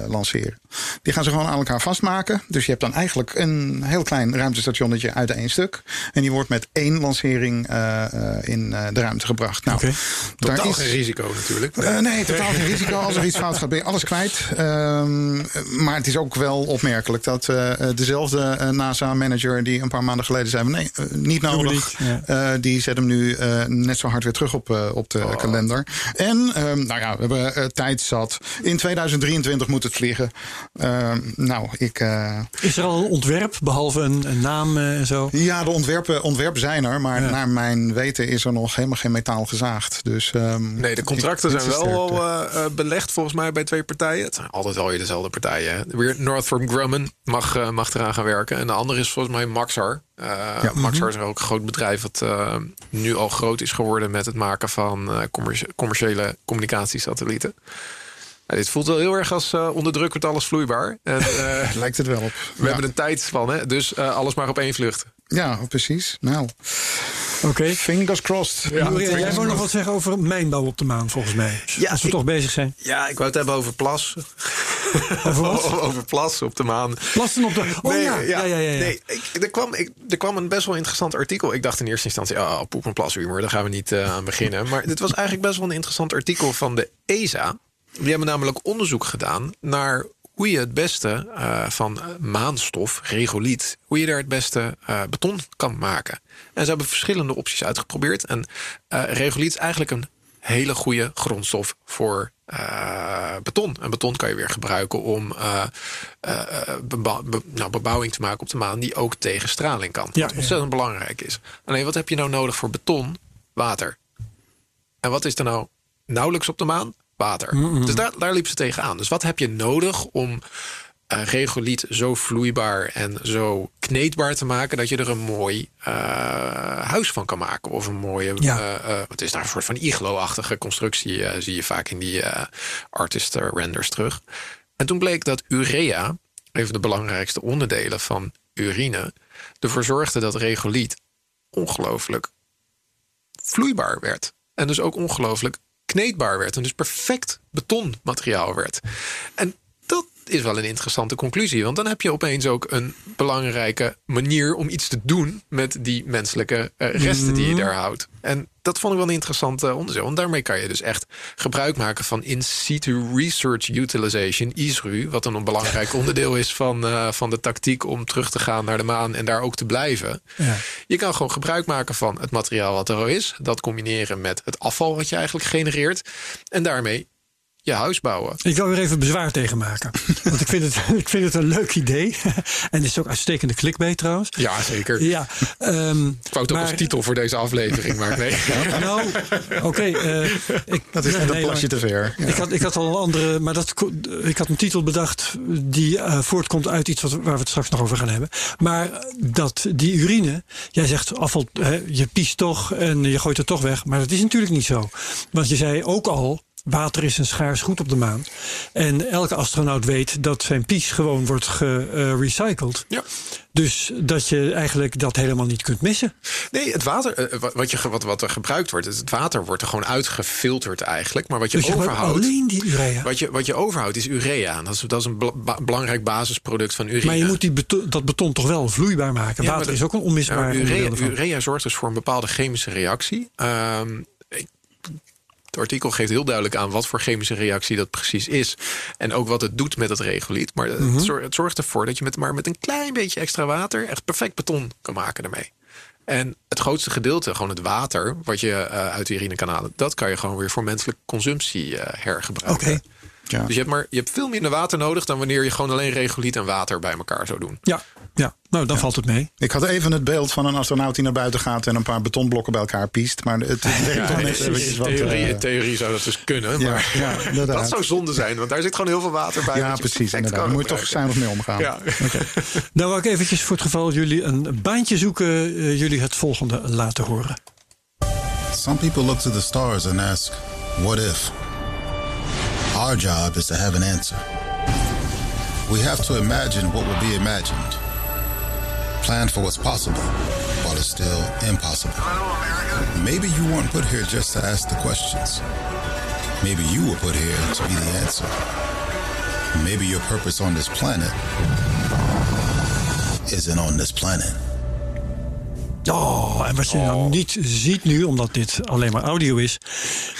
lanceren. Die gaan ze gewoon aan elkaar vastmaken. Dus je hebt dan eigenlijk een heel klein ruimtestationnetje uit één stuk. En die wordt met één lancering eh, eh, in eh, de ruimte gebracht. Nou, daar Totaal is- geen risico natuurlijk. eh, nee, totaal geen risico. Als er iets fout gaat, ben je alles kwijt. Ehm, maar het is ook wel opmerkelijk dat eh, dezelfde NASA-manager... die een paar maanden geleden zei... van, nee, niet nodig. niet, ja. Eh, die zet hem nu eh, net zo hard weer terug op, eh, op de kalender. En, ehm, nou ja, we hebben tijd zat. In 2023 moet het vliegen. Ehm, nou, ik... eh, Is er al een ontwerp, behalve een, een naam eh, en zo? ja, de ontwerpen, ontwerpen zijn er. Maar Ja. naar mijn weten is er nog helemaal geen metaal gezaagd. Dus, ehm, Nee, de contracten ik- zijn wel al eh, eh, belegd volgens mij bij twee partijen. Het zijn altijd wel weer dezelfde partijen. Weer Northrop Grumman mag, eh, mag eraan gaan werken. En de andere is volgens mij Maxar. Eh, Ja. Maxar is ook een groot bedrijf wat eh, nu al groot is geworden met het maken van eh, commerci- commerciële communicatiesatellieten. Nou, dit voelt wel heel erg als eh, onder druk wordt alles vloeibaar. En eh, Lijkt het wel op. we hebben een tijdspanne, dus eh, alles maar op één vlucht. Ja, precies. Nou, Oké. fingers crossed. Jij wou nog wat zeggen over mijnbouw op de maan, volgens mij. Ja, Als we ik- toch bezig zijn. Ja, ik wou het hebben over plas. Over wat? over plas op de maan. Plasten op de... Oh ja, ja, ja, ja. ja. Nee, ik, er, kwam, ik, er kwam een best wel interessant artikel. Ik dacht in eerste instantie, oh, poep en plashumor, daar gaan we niet eh, aan beginnen. Maar dit was eigenlijk best wel een interessant artikel van de ESA. Die hebben namelijk onderzoek gedaan naar hoe je het beste eh, van maanstof, regoliet, hoe je daar het beste eh, beton kan maken. En ze hebben verschillende opties uitgeprobeerd. En eh, regoliet is eigenlijk een hele goede grondstof voor beton. En beton kan je weer gebruiken om nou, bebouwing te maken op de maan die ook tegen straling kan. Ja, wat ontzettend belangrijk is. Alleen wat heb je nou nodig voor beton? Water. En wat is er nou nauwelijks op de maan? Water. Dus daar, daar liep ze tegenaan. Dus wat heb je nodig om eh, regoliet zo vloeibaar en zo kneedbaar te maken dat je er een mooi eh, huis van kan maken. Of een mooie, Ja. eh, het is daar een soort van iglo-achtige constructie, zie je vaak in die artist renders terug. En toen bleek dat urea, een van de belangrijkste onderdelen van urine, ervoor zorgde dat regoliet ongelooflijk vloeibaar werd. En dus ook ongelooflijk kneedbaar werd. En dus perfect betonmateriaal werd. En is wel een interessante conclusie. Want dan heb je opeens ook een belangrijke manier om iets te doen met die menselijke eh, resten die je daar houdt. En dat vond ik wel een interessant eh, onderzoek. Want daarmee kan je dus echt gebruik maken van in situ research utilization, ISRU, wat een belangrijk onderdeel is van, eh, van de tactiek om terug te gaan naar de maan en daar ook te blijven. Ja. Je kan gewoon gebruik maken van het materiaal wat er al is. Dat combineren met het afval wat je eigenlijk genereert. En daarmee je huis bouwen. Ik wil er even bezwaar tegen maken. Want ik vind het, ik vind het een leuk idee. En het is ook uitstekende clickbait trouwens. Ja, zeker. Ja, ehm, Ik wou het ook als titel voor deze aflevering, maar nee. Nou, oké. eh, ik- Dat is nee, een nee, plasje maar- te ver. Ja. Ik had, ik had al een andere, maar dat, ik had een titel bedacht die eh, voortkomt uit iets wat, waar we het straks nog over gaan hebben. Maar dat die urine, jij zegt afval, hè, je piest toch en je gooit het toch weg. Maar dat is natuurlijk niet zo. Want je zei ook al, water is een schaars goed op de maan. En elke astronaut weet dat zijn pies gewoon wordt gerecycled. Ja. Dus dat je eigenlijk dat helemaal niet kunt missen. Nee, het water, eh, wat, je, wat, wat er gebruikt wordt, het water wordt er gewoon uitgefilterd eigenlijk. Maar wat je Dus je overhoudt. alleen die urea. Wat je, wat je overhoudt is urea. Dat is, dat is een belangrijk basisproduct van urine. Maar je moet die beton, dat beton toch wel vloeibaar maken. Ja, Water is ook een onmisbaar urea, urea zorgt dus voor een bepaalde chemische reactie. Ehm, het artikel geeft heel duidelijk aan wat voor chemische reactie dat precies is. En ook wat het doet met het regoliet. Maar Mhm. het, zorgt, het zorgt ervoor dat je met, maar met een klein beetje extra water... echt perfect beton kan maken daarmee. En het grootste gedeelte, gewoon het water... wat je eh, uit de urine kan halen... dat kan je gewoon weer voor menselijke consumptie eh, hergebruiken. Oké. Ja. Dus je hebt, maar, je hebt veel minder water nodig... dan wanneer je gewoon alleen regoliet en water bij elkaar zou doen. Ja, Ja, nou dan valt het mee. Ik had even het beeld van een astronaut die naar buiten gaat en een paar betonblokken bij elkaar piest. Maar het, werkt net in, wat. theorie, eh, in theorie zou dat dus kunnen. ja, Maar dat zou zonde zijn, want daar zit gewoon heel veel water bij. ja, precies. Daar moet je toch gebruiken. zuinig mee omgaan. Ja. Nou wou ik eventjes voor het geval jullie een baantje zoeken, eh, jullie het volgende laten horen. Some people look to the stars and ask, what if? Our job is to have an answer. We have to imagine what will be imagined. Plan for what's possible while it's still impossible. Maybe you weren't put here just to ask the questions. Maybe you were put here to be the answer. Maybe your purpose on this planet isn't on this planet. Oh, en wat je nou oh. niet ziet nu, omdat dit alleen maar audio is,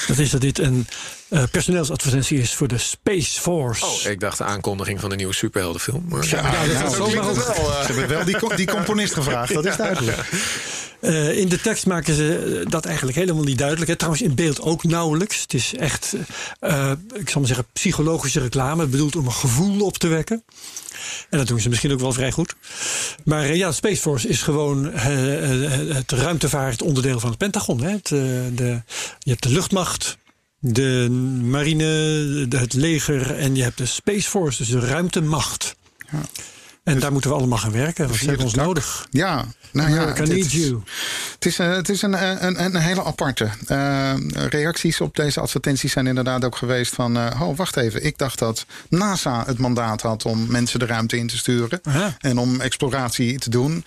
dat is dat dit een eh, personeelsadvertentie is voor de Space Force. Oh, ik dacht de aankondiging van de nieuwe superheldenfilm. Maar Ja, Ja, dat wel. eh. Ze hebben wel die, die componist gevraagd, dat is duidelijk. Eh, in de tekst maken ze dat eigenlijk helemaal niet duidelijk. Hè. Trouwens, in beeld ook nauwelijks. Het is echt, eh, ik zal maar zeggen, psychologische reclame. Bedoeld om een gevoel op te wekken. En dat doen ze misschien ook wel vrij goed. Maar ja, Space Force is gewoon het ruimtevaartonderdeel van het Pentagon. Hè. Het, eh, de, je hebt de luchtmacht, de marine, het leger en je hebt de Space Force, dus de ruimtemacht. En daar moeten we allemaal gaan werken, want ze hebben ons nodig. Ja, nou ja. America needs you. Het is, eh, het is een, eh, een, een hele aparte. Eh, reacties op deze advertenties zijn inderdaad ook geweest van... oh, wacht even, ik dacht dat NASA het mandaat had om mensen de ruimte in te sturen. Aha. En om exploratie te doen.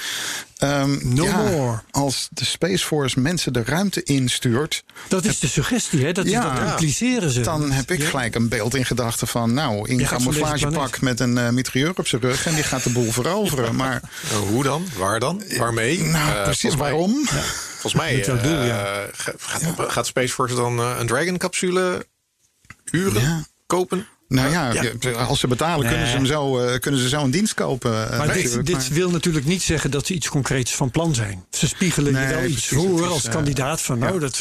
Ehm, No ja, more. Als de Space Force mensen de ruimte instuurt... Dat is de suggestie, hè? Dat, Ja. dat impliceren ze. dan heb ik Ja. gelijk een beeld in gedachten van... nou, in camouflagepak met een eh mitrailleur op zijn rug... en die gaat de boel veroveren. Maar Eh, hoe dan? Waar dan? Waarmee? nou, Eh, precies, waarom? Volgens mij eh, ja. gaat, gaat Space Force dan eh, een Dragon-capsule huren, Ja. kopen? Nou ja, als ze betalen, kunnen, ze hem zo, eh, kunnen ze zo een dienst kopen. eh, Maar dit, dit wil natuurlijk niet zeggen dat ze iets concreets van plan zijn. Ze spiegelen Nee, je wel iets voor als eh, kandidaat. Van nou, dat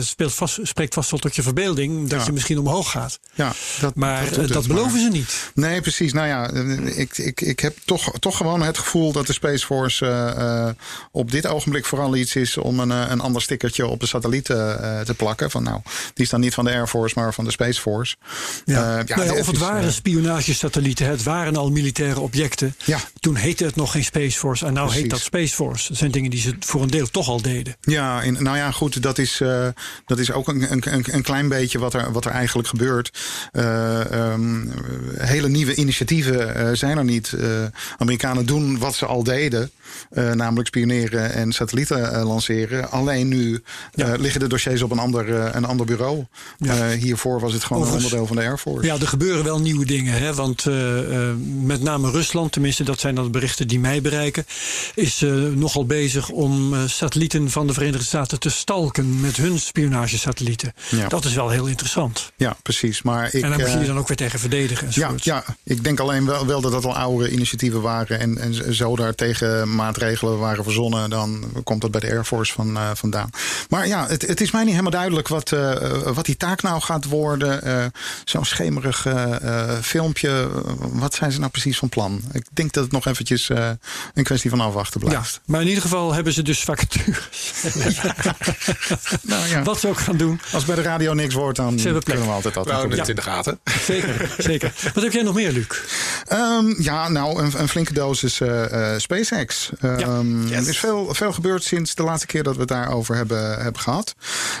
speelt vast, spreekt vast wel tot je verbeelding. Dat je misschien omhoog gaat. ja, dat, Maar dat beloven maar- ze niet. Nee, precies. Nou ja, ik, ik, ik heb toch, toch gewoon het gevoel dat de Space Force op dit ogenblik vooral iets is om een, een ander stickertje op de satelliet te plakken. Van nou, die is dan niet van de Air Force, maar van de Space Force. Ja. Nou ja, of het waren eh, spionagesatellieten. Het waren al militaire objecten. Ja. Toen heette het nog geen Space Force. En nou heet dat Space Force. Dat zijn dingen die ze voor een deel toch al deden. Ja, nou ja, goed, dat is, eh, dat is ook een, een, een- klein beetje wat er, wat er eigenlijk gebeurt. Eh, ehm, hele nieuwe initiatieven zijn er niet. Amerikanen doen wat ze al deden, namelijk spioneren en satellieten lanceren. Alleen nu liggen de dossiers op een ander, een ander bureau. Ja. Hiervoor was het gewoon Overigens- een onderdeel van de Air Force. Ja, er gebeuren wel nieuwe dingen. Hè? Want eh, eh, met name Rusland, tenminste dat zijn dan berichten die mij bereiken... is eh, nogal bezig om satellieten van de Verenigde Staten te stalken... met hun spionagesatellieten. Ja. Dat is wel heel interessant. Ja, precies. Maar ik, en daar moet je je dan ook weer tegen verdedigen. Ja, ja, ik denk alleen wel, wel dat dat al oude initiatieven waren. En, en zo daar tegen maatregelen waren verzonnen. Dan komt dat bij de Air Force van, vandaan. Maar ja, het, het is mij niet helemaal duidelijk wat, wat die taak nou gaat worden. Eh, Zo'n schemerig eh, eh, filmpje. Wat zijn ze nou precies van plan? Ik denk dat het nog eventjes eh, een kwestie van afwachten Ja, blijft. maar in ieder geval hebben ze dus vacatures. Nou ja, Wat ze ook gaan doen. als bij de radio niks wordt, dan Ze hebben plek. kunnen we altijd We houden op. het in de gaten. Zeker, zeker. Wat heb jij nog meer, Luc? Ehm, ja, nou, een, een flinke dosis eh, eh, SpaceX. Ehm, Yes. Er is veel, veel gebeurd sinds de laatste keer dat we het daarover hebben, hebben gehad.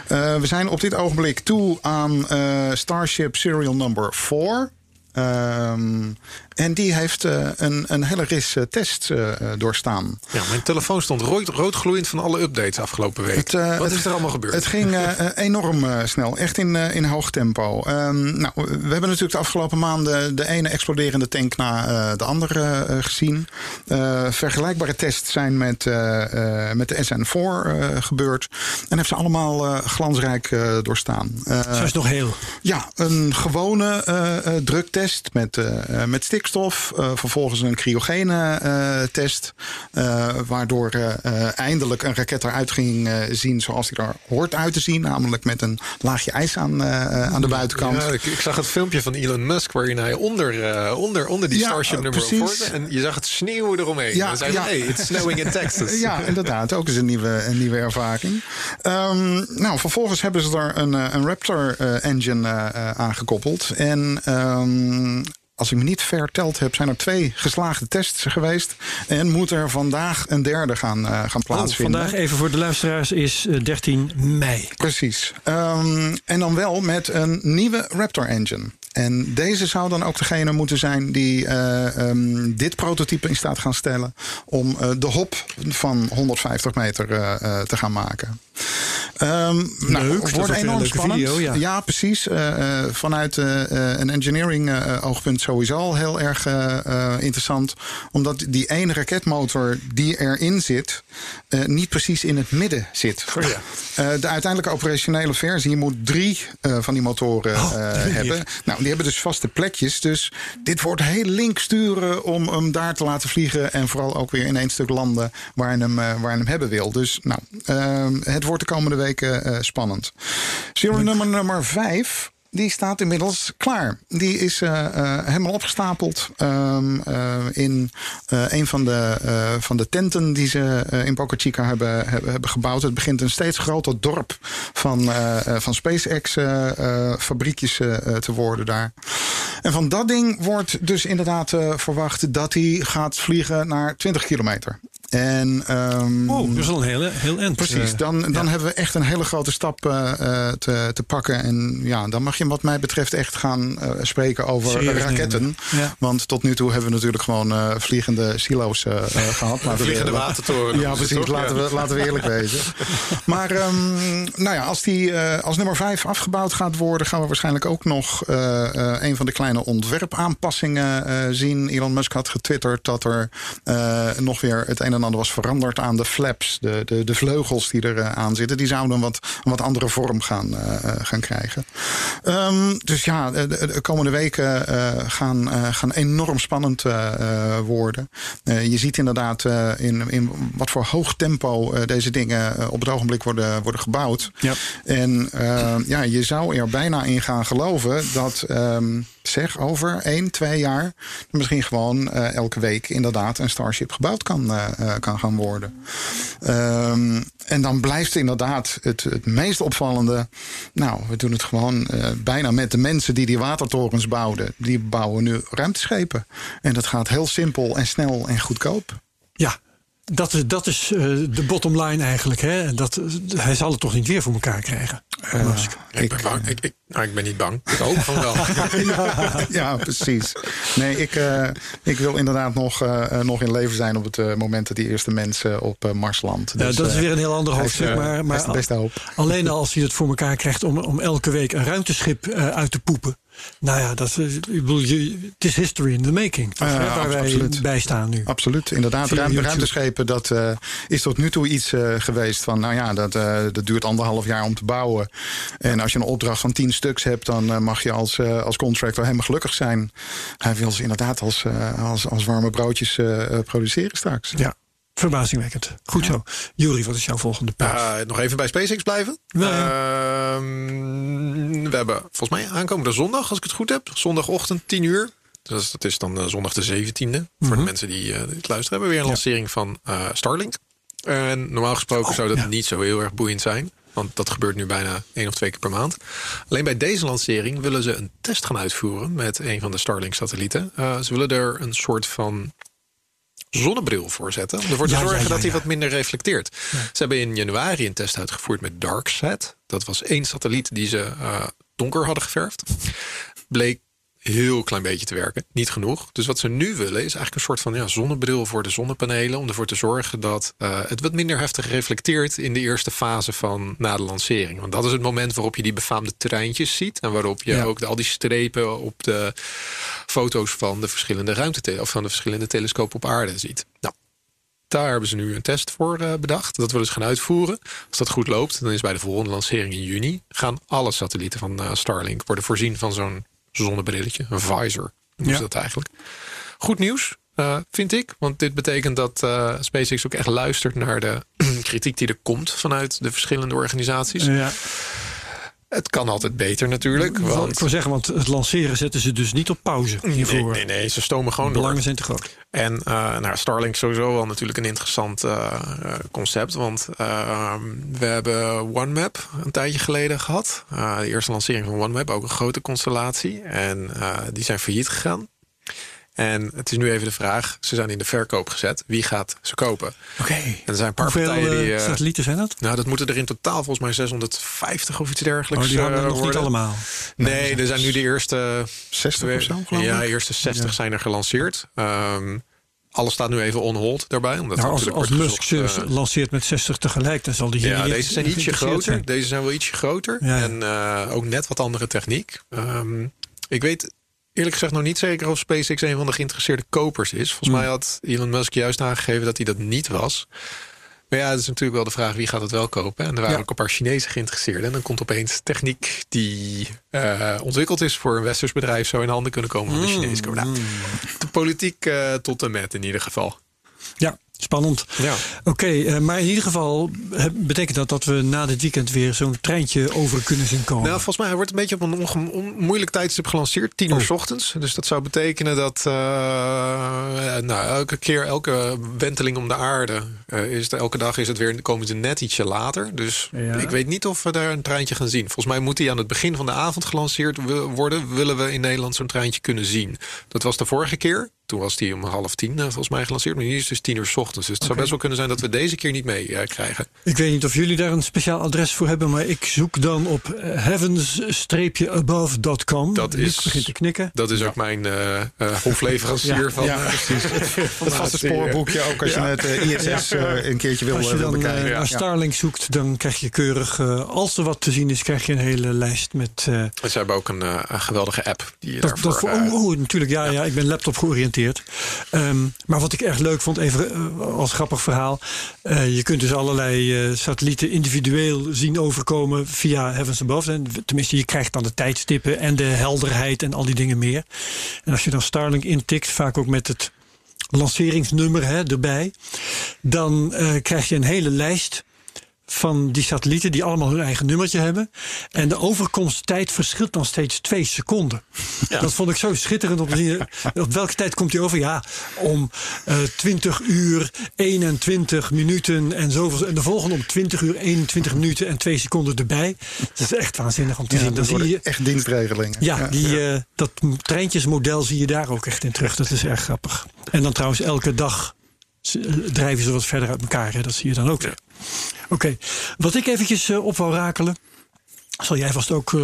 Eh, we zijn op dit ogenblik toe aan eh, Starship Serial Number before. Um, en die heeft eh, een, een hele ris eh, tests eh, doorstaan. Ja, mijn telefoon stond rood, roodgloeiend van alle updates afgelopen week. Het, Wat het- is er allemaal gebeurd? Het ging enorm snel, echt in, in hoog tempo. Ehm, nou, we hebben natuurlijk de afgelopen maanden de ene exploderende tank na de andere gezien. Vergelijkbare tests zijn met, met de SN4 eh, gebeurd. En hebben ze allemaal glansrijk doorstaan. Zo is nog heel. ja, een gewone druktest. test met, met stikstof. Eh, vervolgens een cryogene eh, test. eh, waardoor eindelijk een raket eruit ging zien zoals hij er hoort uit te zien. Namelijk met een laagje ijs aan, aan de buitenkant. Ja, ik, ik zag het filmpje van Elon Musk waarin hij onder, onder, onder die Ja, Starship nummer precies. voort. En je zag het sneeuwen eromheen. Ja, en zei ja. hey, it's snowing in Texas. Ja, inderdaad. Ook eens een nieuwe, een nieuwe ervaring. Ehm, nou, vervolgens hebben ze er een, een Raptor engine aangekoppeld. En ehm, als ik me niet verteld heb, zijn er twee geslaagde tests geweest. En moet er vandaag een derde gaan, eh, gaan Oh, plaatsvinden. vandaag even voor de luisteraars is eh, 13 mei. Precies. Ehm, en dan wel met een nieuwe Raptor engine. En deze zou dan ook degene moeten zijn die eh, ehm, dit prototype in staat gaan stellen om eh, de hop van 150 meter eh, te gaan maken. Ehm, nou, dat is wordt enorm spannend. video, ja. precies. Eh, eh, vanuit een engineering oogpunt sowieso al heel erg interessant. Omdat die ene raketmotor die erin zit, niet precies in het midden zit. Oh ja. De uiteindelijke operationele versie moet drie van die motoren Oh, hebben. Nou, die hebben dus vaste plekjes. Dus dit wordt heel link sturen om hem daar te laten vliegen. En vooral ook weer in één stuk landen waar je hem, eh, waar je hem hebben wil. Dus nou, ehm, het wordt de komende weken eh, spannend. Serial nummer nummer vijf. Die staat inmiddels klaar. Die is eh, eh, helemaal opgestapeld ehm, eh, in een van de, van de tenten die ze in Boca Chica hebben, hebben, hebben gebouwd. Het begint een steeds groter dorp van, van SpaceX fabriekjes eh, te worden daar. En van dat ding wordt dus inderdaad verwacht dat hij gaat vliegen naar 20 kilometer. En, ehm, Oh, dat is wel een hele, heel eind. Precies, eh, dan, dan hebben we echt een hele grote stap eh, eh, te, te pakken. En ja, dan mag je wat mij betreft echt gaan spreken over Serieus raketten. Ja. Want tot nu toe hebben we natuurlijk gewoon vliegende silo's eh, eh, gehad. We- Vliegende watertoren. Ja, precies. toch? Laten we, laten we eerlijk wezen. Maar ehm, nou ja, als die als nummer 5 afgebouwd gaat worden, gaan we waarschijnlijk ook nog een van de kleine ontwerpaanpassingen zien. Elon Musk had getwitterd dat er nog weer het een en ander was veranderd aan de flaps, de, de, de vleugels die er eh, aan zitten. Die zouden een wat, een wat andere vorm gaan, eh, eh, gaan krijgen. Ehm, dus ja, de, de- de komende weken gaan, gaan enorm spannend worden. Je ziet inderdaad in, in wat voor hoog tempo deze dingen op het ogenblik worden, worden gebouwd. Ja. En eh, ja, je zou er bijna in gaan geloven dat, ehm, zeg, over één, twee jaar misschien gewoon elke week inderdaad een Starship gebouwd kan, eh, kan gaan worden. Ehm, en dan blijft inderdaad het, het meest opvallende. Nou, we doen het gewoon eh, bijna met de mensen die die watertorens bouwden. Die bouwen nu ruimteschepen. En dat gaat heel simpel en snel en goedkoop. Ja, dat, is- dat is eh, de bottom line eigenlijk. Hè? Dat, hij zal het toch niet weer voor elkaar krijgen. Musk. Ik ben bang. Ik, ik, nou, ik ben niet bang. Ik hoop van wel. ja, ja, precies. Nee, ik, eh, ik wil inderdaad nog, eh, eh, nog in leven zijn op het eh, moment dat die eerste mensen op eh, Mars landt. Ja, Dus, dat is eh, weer een heel ander hoofdstuk. eh, Maar, maar hoop. alleen al als hij het voor elkaar krijgt om, om elke week een ruimteschip eh, uit te poepen. Nou ja, dat, is- ik bedoel, je, het is history in the making. waar wij bij staan nu. Absoluut, inderdaad. Ruim, ruimteschepen, dat eh, is tot nu toe iets eh, geweest van... nou ja, dat, eh, dat duurt anderhalf jaar om te bouwen. En als je een opdracht van tien stuks hebt... dan mag je als, als contractor helemaal gelukkig zijn. Hij wil ze inderdaad als, als, als warme broodjes produceren straks. Ja, verbazingwekkend. Goed zo. Jury, wat is jouw volgende punt? Uh, nog even bij SpaceX blijven. Ehm, we hebben volgens mij aankomende zondag, als ik het goed heb. Zondagochtend 10 uur. Dus dat is dan eh, zondag de 17e. Voor de mensen die eh, het luisteren. Hebben we weer een lancering van eh, Starlink. En normaal gesproken zou dat ja. niet zo heel erg boeiend zijn. Want dat gebeurt nu bijna één of twee keer per maand. Alleen bij deze lancering willen ze een test gaan uitvoeren met een van de Starlink-satellieten. Eh, ze willen er een soort van zonnebril voor zetten. Om ervoor te Ja, zorgen ja, dat hij wat minder reflecteert. Ze hebben in januari een test uitgevoerd met DarkSat. Dat was één satelliet die ze eh, donker hadden geverfd. Bleek heel klein beetje te werken. Niet genoeg. Dus wat ze nu willen is eigenlijk een soort van ja, zonnebril voor de zonnepanelen. Om ervoor te zorgen dat eh, het wat minder heftig reflecteert in de eerste fase van na de lancering. Want dat is het moment waarop je die befaamde treintjes ziet. En waarop je Ja. ook de- al die strepen op de foto's van de verschillende ruimte of van de verschillende telescopen op aarde ziet. Nou, daar hebben ze nu een test voor eh, bedacht. Dat willen ze gaan uitvoeren. Als dat goed loopt, dan is bij de volgende lancering in juni... gaan alle satellieten van eh, Starlink worden voorzien van zo'n zonnebrilletje, een visor. Noemen Ja. ze dat eigenlijk. Goed nieuws, eh, vind ik. Want dit betekent dat eh, SpaceX ook echt luistert naar de kritiek die er komt vanuit de verschillende organisaties. Ja, Het kan altijd beter natuurlijk. ik Want wil zeggen, want het lanceren zetten ze dus niet op pauze hiervoor. nee, nee, nee, ze stomen gewoon De door. belangen zijn te groot. En eh nou, Starlink sowieso wel natuurlijk een interessant eh, concept. Want eh, we hebben OneMap een tijdje geleden gehad. Eh, de eerste lancering van OneMap, ook een grote constellatie. En die zijn failliet gegaan. En het is nu even de vraag, ze zijn in de verkoop gezet. Wie gaat ze kopen? Oké. En er zijn een paar Hoeveel partijen die... eh, eh, satellieten zijn dat? nou, dat moeten er in totaal volgens mij 650 of iets dergelijks Oh, die hadden we nog niet allemaal. Nee, er zijn nu de eerste 60 of zo, geloof ja, ik. eerste 60 zijn er gelanceerd. Ehm, alles staat nu even on hold daarbij. Omdat Nou, als, als Musk gezocht, ze lanceert met 60 tegelijk, dan zal die hier ja, deze zijn ietsje groter. zijn. Deze zijn wel ietsje groter. Ja, ja. En eh, ook net wat andere techniek. Ehm, ik weet eerlijk gezegd nog niet zeker of SpaceX een van de geïnteresseerde kopers is. Volgens Hmm. mij had Elon Musk juist aangegeven dat hij dat niet was. Maar ja, het is natuurlijk wel de vraag wie gaat het wel kopen. En er waren Ja. ook een paar Chinezen geïnteresseerd. En dan komt opeens techniek die eh, ontwikkeld is voor een westers bedrijf... zo in handen kunnen komen van de Hmm. Chinezen. Nou, de politiek eh, tot en met in ieder geval. Ja, spannend. Ja. Oké, eh, maar in ieder geval eh, betekent dat dat we na dit weekend weer zo'n treintje over kunnen zien komen. Nou, volgens mij hij wordt een beetje op een onge- moeilijk tijdstip gelanceerd. 10 uur Oh. s ochtends. Dus dat zou betekenen dat eh, nou, elke keer, elke wenteling om de aarde... is het, elke dag is het weer, komen ze net ietsje later. Dus Ja. ik weet niet of we daar een treintje gaan zien. Volgens mij moet hij aan het begin van de avond gelanceerd worden... willen we in Nederland zo'n treintje kunnen zien. Dat was de vorige keer. Toen was die om half tien eh, volgens mij gelanceerd. Maar nu is het dus 10 uur s ochtends. Dus het zou best wel kunnen zijn dat we deze keer niet mee eh, krijgen. Ik weet niet of jullie daar een speciaal adres voor hebben, maar ik zoek dan op eh, heavens-above.com. Dat is- begint te knikken. Dat is ook mijn eh eh, hofleverancier Ja. van... Ja, precies. Het vaste spoorboekje, ook als je het ISS eh, een keertje wil, Als je dan bekijken. naar Ja. Starlink zoekt, dan krijg je keurig, als er wat te zien is, krijg je een hele lijst met. eh, Ze hebben ook een, eh, geweldige app die je dat, daarvoor... dat voor, oh, oh, natuurlijk, ja, ja. ik ben laptop georiënteerd. Ehm, maar wat ik erg leuk vond, even eh, als grappig verhaal. eh, je kunt dus allerlei eh, satellieten individueel zien overkomen via Heavens Above. En tenminste, je krijgt dan de tijdstippen en de helderheid en al die dingen meer. En als je dan Starlink intikt, vaak ook met het lanceringsnummer hè, erbij, dan krijg je een hele lijst van die satellieten die allemaal hun eigen nummertje hebben. En de overkomsttijd verschilt dan steeds twee seconden. Dat vond ik zo schitterend te zien. Op welke tijd komt hij over? Ja, om eh 20 uur 21 minuten en zoveel. En de volgende om 20 uur 21 minuten en 2 seconden erbij. Dat is echt waanzinnig om te Ja, zien. Dat zie je echt dienstregelingen. ja, die, eh, dat treintjesmodel zie je daar ook echt in terug. Dat is erg grappig. En dan trouwens elke dag eh, drijven ze wat verder uit elkaar. Hè. Dat zie je dan ook Oké, wat ik eventjes eh, op wou rakelen. Zal jij vast ook eh,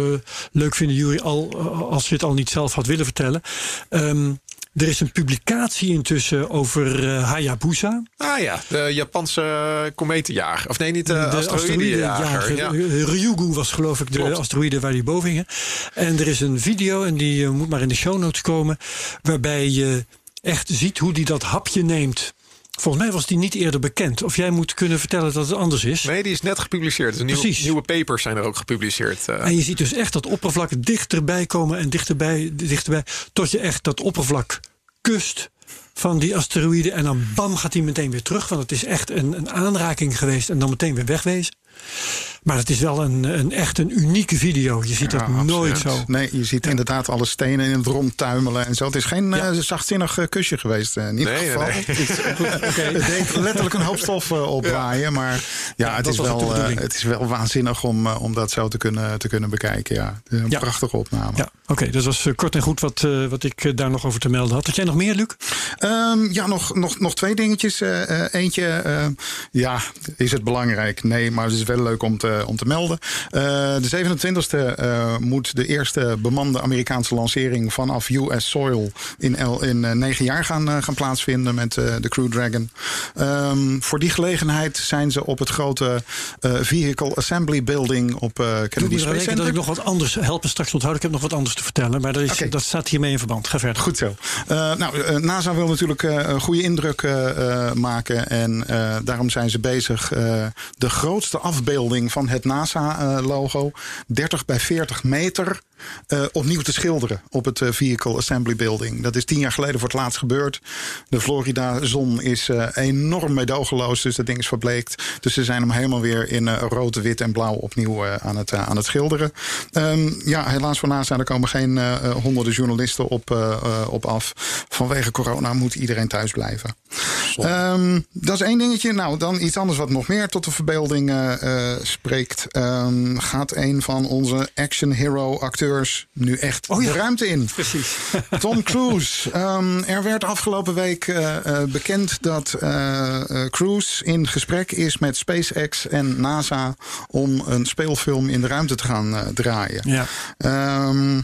leuk vinden, Jury, al, eh, als je het al niet zelf had willen vertellen. Ehm, er is een publicatie intussen over Hayabusa. Ah ja, de Japanse kometenjager. Of nee, niet de, de asteroïdejager. asteroïdejager. Ja. Ryugu was geloof ik de Klopt. asteroïde waar die boven hingen. En er is een video, en die moet maar in de show notes komen... waarbij je echt ziet hoe die dat hapje neemt. Volgens mij was die niet eerder bekend. Of jij moet kunnen vertellen dat het anders is. Nee, die is net gepubliceerd. Dus nieuwe, Precies. nieuwe papers zijn er ook gepubliceerd. eh. En je ziet dus echt dat oppervlak dichterbij komen en dichterbij, dichterbij. Tot je echt dat oppervlak kust van die asteroïde. En dan bam gaat hij meteen weer terug. Want het is echt een, een aanraking geweest en dan meteen weer wegwezen. Maar het is wel een, een echt een unieke video. Je ziet Ja, dat nooit zo. Nee, je ziet inderdaad alle stenen in het rond tuimelen en zo. Het is geen Ja. eh, zachtzinnig eh, kusje geweest eh, in ieder Nee, geval. nee. Het deed letterlijk een hoop stof eh, opwaaien. Maar ja, het, is wel, het is wel waanzinnig om, om dat zo te kunnen, te kunnen bekijken. Ja, een Ja. prachtige opname. Ja, oké. dat was kort en goed wat, eh, wat ik daar nog over te melden had. Had jij nog meer, Luc? Ehm, ja, nog, nog, nog twee dingetjes. Eentje, ja, is het belangrijk? Nee, maar het is wel leuk om te, om te melden. Eh, de 27e eh, moet de eerste bemande Amerikaanse lancering vanaf US soil in, el, in eh, negen jaar gaan, eh, gaan plaatsvinden met eh, de Crew Dragon. Ehm, voor die gelegenheid zijn ze op het grote eh, Vehicle Assembly Building op eh Kennedy Space Center. dat ik nog wat anders help me straks onthouden. Ik heb nog wat anders te vertellen. Maar dat, is, dat staat hiermee in verband. Ga verder. Goed zo. Eh, nou, eh, NASA wil natuurlijk eh, een goede indruk eh, eh, maken. En eh, daarom zijn ze bezig eh, de grootste afbeelding van het NASA-logo. 30 bij 40 meter. Eh, opnieuw te schilderen op het eh, Vehicle Assembly Building. Dat is tien jaar geleden voor het laatst gebeurd. De Florida-zon is eh, enorm meedogenloos, dus dat ding is verbleekt. Dus ze zijn hem helemaal weer in rood, wit en blauw opnieuw aan, het, aan het schilderen. Ehm, ja, helaas voor NASA, er komen geen honderden journalisten op, op af. Vanwege corona moet iedereen thuis blijven. Ehm, dat is één dingetje. Nou, dan iets anders wat nog meer tot de verbeelding spreekt. Ehm, gaat een van onze action hero acteurs nu echt Oh ja. de ruimte in? Precies. Tom Cruise. Ehm, er werd afgelopen week eh, eh, bekend dat eh, Cruise in gesprek is met SpaceX en NASA om een speelfilm in de ruimte te gaan draaien. Ja. Ehm,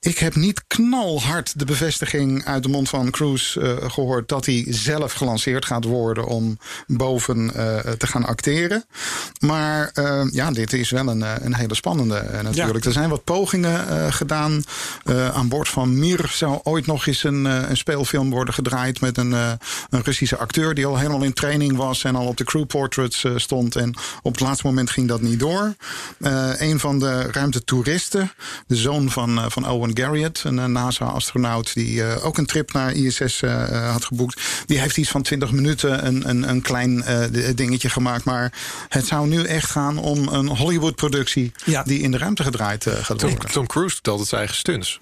ik heb niet knalhard de bevestiging uit de mond van Cruise eh, gehoord dat hij zelf gelanceerd gaat worden om boven eh, te gaan acteren. Maar eh, ja, dit is wel een, een hele spannende natuurlijk. Er zijn wat pogingen gedaan. Aan boord van Mir zou ooit nog eens een, een speelfilm worden gedraaid met een, een Russische acteur die al helemaal in training was en al op de crew portraits stond. En op het laatste moment ging dat niet door. Een van de ruimtetoeristen, de zoon van, eh, van Owen Garriott, een eh, NASA-astronaut die eh, ook een trip naar ISS eh, eh, had geboekt, die heeft iets van 20 minuten een, een, een klein eh, dingetje gemaakt. Maar het zou nu echt gaan om een Hollywood-productie Ja. die in de ruimte gedraaid eh, gaat Tom, worden. Tom Cruise doet altijd zijn eigen stunts.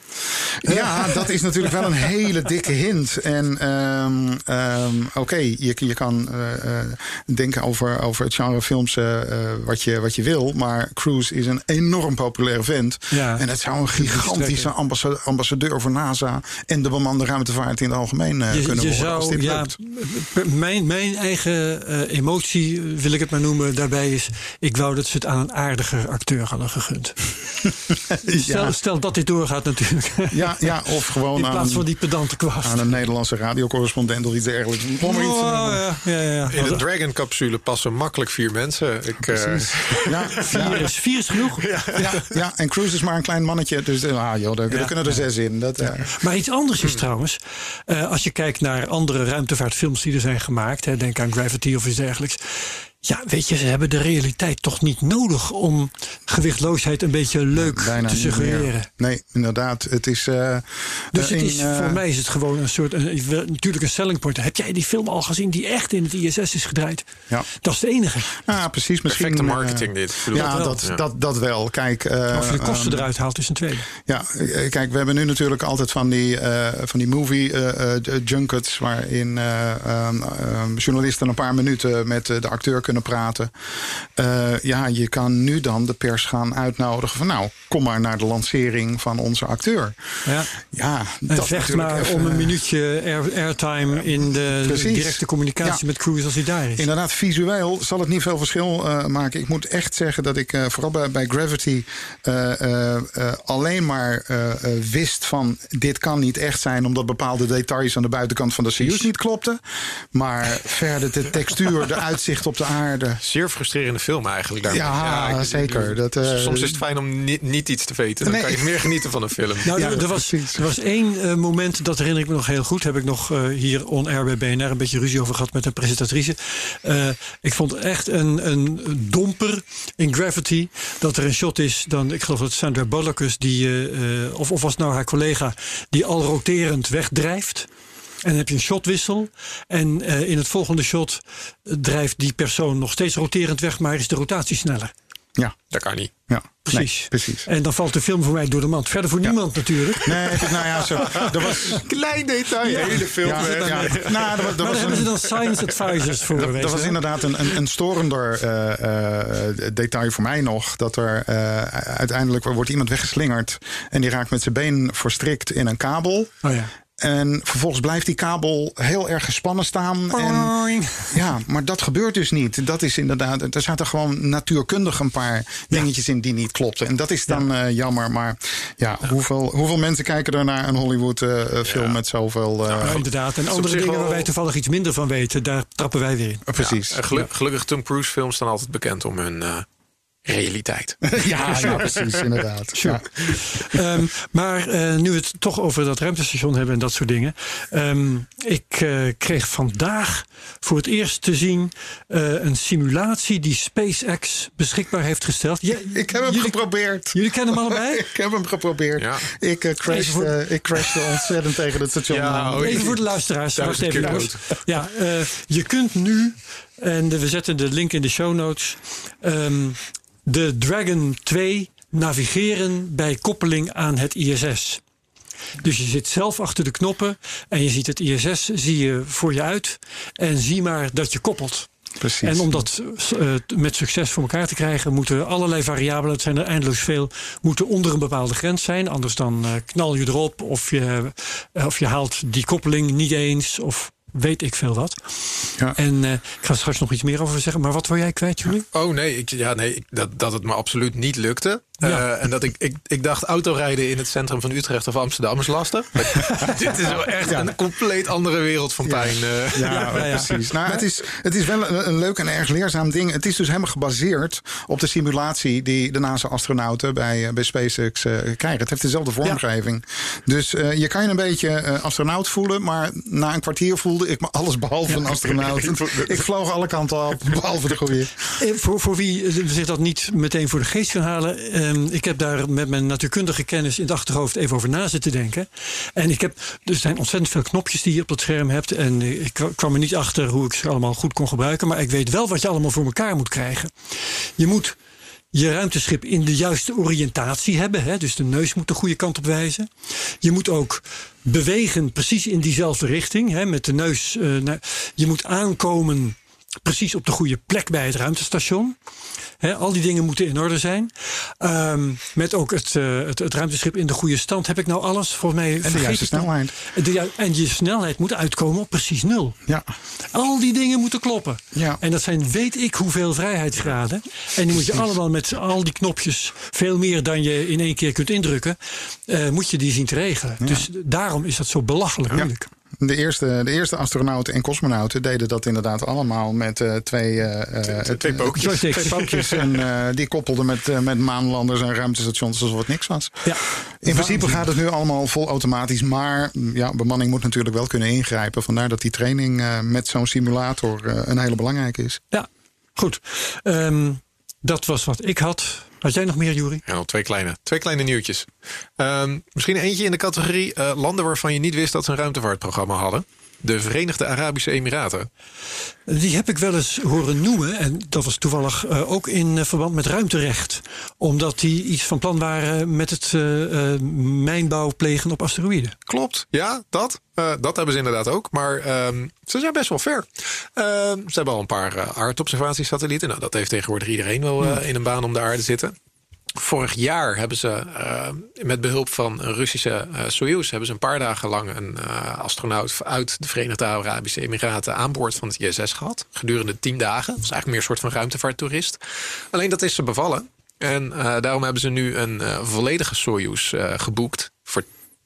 Ja, dat is natuurlijk wel een hele dikke hint. En ehm, ehm, oké, je, je kan eh, eh, denken over, over het genre films wat, je, wat je wil. Maar Cruise is een enorm populaire vent. Ja. En het zou een gigantische strekken. ambassa- ambassadeur voor NASA en de bemande ruimtevaart in het algemeen eh, Je, kunnen je worden. als dit ja, lukt. p- mijn, mijn eigen eh, emotie, wil ik het maar noemen, daarbij is... ik wou dat ze het aan een aardiger acteur hadden gegund. stel, stel dat dit doorgaat natuurlijk. Ja, ja, of gewoon In plaats aan, van die pedante kwast. aan een Nederlandse radiocorrespondent of iets dergelijks. Om er iets te Oh, ja, ja, ja. In de Dragon-capsule passen makkelijk vier mensen. Ik, eh, Ja, Vier ja. is, vier is genoeg. Ja, ja, en Cruise is maar een klein mannetje. Dus ah, joh, daar, kunnen er zes in. Dat, eh, Maar iets anders is trouwens, eh, als je kijkt naar andere ruimtevaartfilms die er zijn gemaakt, hè, denk aan Gravity of iets dergelijks. Ja, weet je, ze hebben de realiteit toch niet nodig om gewichtloosheid een beetje leuk bijna te suggereren. Nee, inderdaad. Het is. eh, Dus eh, het is, eh, voor mij is het gewoon een soort, een, natuurlijk een selling point. Heb jij die film al gezien die echt in het ISS is gedraaid? Ja. Dat is de enige. Ja, precies. Misschien, Perfecte eh, marketing dit. Ja, dat, Ja. dat, dat wel. Kijk, eh, Of je de kosten ehm, eruit haalt is een tweede. Ja, kijk, we hebben nu natuurlijk altijd van die, eh, van die movie eh, eh, junkets... waarin eh, ehm, ehm, journalisten een paar minuten met de acteur kunnen praten. Eh, ja, je kan nu dan de pers gaan uitnodigen van... nou, kom maar naar de lancering van onze acteur. Ja. Ja, dat vecht natuurlijk maar even- om een minuutje air, airtime in de Precies. directe communicatie Ja. met Cruise als hij daar is. Inderdaad, visueel zal het niet veel verschil eh, maken. Ik moet echt zeggen dat ik eh, vooral bij, bij Gravity eh, eh, eh, alleen maar eh, eh, wist van dit kan niet echt zijn, omdat bepaalde details aan de buitenkant van de Soyuz niet klopten. Maar verder de textuur, de uitzicht op de aarde. Zeer frustrerende film eigenlijk. daarmee. Ja, ik- zeker. Dat, eh, Soms is het fijn om niet, niet iets te weten. Dan Nee. kan je meer genieten van een film. Nou, Ja, er, was, er was één eh, moment, dat herinner ik me nog heel goed. Heb ik nog eh, hier on-air bij BNR een beetje ruzie over gehad met een presentatrice. Eh, ik vond echt een, een domper in Gravity. Dat er een shot is, dan, ik geloof dat Sandra Bullock is, die, of, of was nou haar collega, die al roterend wegdrijft. En dan heb je een shotwissel. En eh, in het volgende shot drijft die persoon nog steeds roterend weg, maar is de rotatie sneller. Ja, Dat kan niet. ja. Precies. Nee, precies. En dan valt de film voor mij door de mand. Verder voor niemand natuurlijk. Nee, nou ja, zo. Er was. Klein detail. Hele film. Ja, ja, nou, er was, er Maar daar was hebben een- ze dan science advisors voor. Dat, dat was inderdaad een, een, een storender eh, eh, detail voor mij nog. Dat er eh, uiteindelijk wordt iemand weggeslingerd. En die raakt met zijn been verstrikt in een kabel. Oh ja. En vervolgens blijft die kabel heel erg gespannen staan. En, ja, maar dat gebeurt dus niet. Dat is inderdaad. Er zaten gewoon natuurkundig een paar dingetjes in die niet klopten. En dat is dan eh, jammer. Maar ja, hoeveel, hoeveel mensen kijken er naar een Hollywood-film met zoveel. eh, Ja, inderdaad. En andere dingen wel- waar wij toevallig iets minder van weten, daar trappen wij weer in. precies. Geluk- Gelukkig Tom Cruise films staan altijd bekend om hun eh, realiteit. ja, ja, precies, inderdaad. Ja. Ehm, maar eh, nu we het toch over dat ruimtestation hebben en dat soort dingen. Ehm, ik eh, kreeg vandaag voor het eerst te zien eh, een simulatie die SpaceX beschikbaar heeft gesteld. Ja, Ik heb hem jullie, geprobeerd. Jullie kennen hem allebei? Ik heb hem geprobeerd. Ja. Ik, eh, crashte, voor- eh, ik crashte ontzettend tegen het station. Ja, oh, Even voor de luisteraars. Even. Ja, eh, je kunt nu, en we zetten de link in de show notes, ehm, de Dragon 2 navigeren bij koppeling aan het ISS. Dus je zit zelf achter de knoppen en je ziet het ISS zie je voor je uit en zie maar dat je koppelt. Precies. En om dat eh, met succes voor elkaar te krijgen, moeten allerlei variabelen, het zijn er eindeloos veel, moeten onder een bepaalde grens zijn. Anders dan eh, knal je erop of je, eh, of je haalt die koppeling niet eens of weet ik veel wat. Ja. En eh, ik ga straks nog iets meer over zeggen. Maar wat wil jij kwijt, Julie? Oh nee, ik, ja, nee ik- dat, dat het me absoluut niet lukte. Ja. Eh, en dat ik, ik, ik dacht autorijden in het centrum van Utrecht of Amsterdam is lastig. Dit is wel echt een compleet andere wereld van pijn. eh. Ja, Ja, ja. precies. Nou, het, is, het is wel een, een leuk en erg leerzaam ding. Het is dus helemaal gebaseerd op de simulatie die de NASA-astronauten bij, eh, bij SpaceX krijgen. Het heeft dezelfde vormgeving. Dus eh, je kan je een beetje eh, astronaut voelen, maar na een kwartier voelde ik me alles behalve een astronaut. ik vloog alle kanten op, behalve de goede. Voor, voor wie zich dat niet meteen voor de geest kan halen. Ehm, ik heb daar met mijn natuurkundige kennis in het achterhoofd even over na zitten denken. En ik heb, er zijn ontzettend veel knopjes die je op het scherm hebt. En ik kwa- kwam er niet achter hoe ik ze allemaal goed kon gebruiken. Maar ik weet wel wat je allemaal voor elkaar moet krijgen. Je moet je ruimteschip in de juiste oriëntatie hebben. Hè? Dus de neus moet de goede kant op wijzen. Je moet ook bewegen precies in diezelfde richting. Hè? Met de neus. eh, je moet aankomen precies op de goede plek bij het ruimtestation. Al die dingen moeten in orde zijn. Ehm, met ook het, eh, het, het ruimteschip in de goede stand. Heb ik nou alles? Volgens mij En de juiste snelheid. De en je snelheid moet uitkomen op precies nul. Ja. Al die dingen moeten kloppen. Ja. En dat zijn weet ik hoeveel vrijheidsgraden. En die moet je allemaal met al die knopjes, veel meer dan je in één keer kunt indrukken, eh, moet je die zien te regelen. Dus daarom is dat zo belachelijk moeilijk. De eerste, de eerste astronauten en cosmonauten deden dat inderdaad allemaal met eh, twee, eh, eh, twee pookjes. Twee pookjes. en eh, die koppelden met, met maanlanders en ruimtestations alsof het niks was. Ja. In principe gaat het nu allemaal vol automatisch. Maar ja, bemanning moet natuurlijk wel kunnen ingrijpen. Vandaar dat die training eh, met zo'n simulator eh, een hele belangrijke is. Ja, goed. Ehm, dat was wat ik had. Had jij nog meer, Jury? Ja, twee kleine, twee kleine nieuwtjes. Ehm, misschien eentje in de categorie eh, landen waarvan je niet wist dat ze een ruimtevaartprogramma hadden. De Verenigde Arabische Emiraten. Die heb ik wel eens horen noemen. En dat was toevallig eh, ook in eh, verband met ruimterecht. Omdat die iets van plan waren met het eh, mijnbouw plegen op asteroïden. Klopt, ja, dat. Dat hebben ze inderdaad ook. Maar ehm, ze zijn best wel ver. Ehm, ze hebben al een paar uh, aardobservatiesatellieten. Nou, dat heeft tegenwoordig iedereen wel in een baan om de aarde zitten. Vorig jaar hebben ze uh, met behulp van een Russische uh, Soyuz... hebben ze een paar dagen lang een uh, astronaut uit de Verenigde Arabische Emiraten... aan boord van het ISS gehad. Gedurende tien dagen. Dat was eigenlijk meer een soort van ruimtevaarttoerist. Alleen dat is ze bevallen. En daarom hebben ze nu een volledige Soyuz geboekt...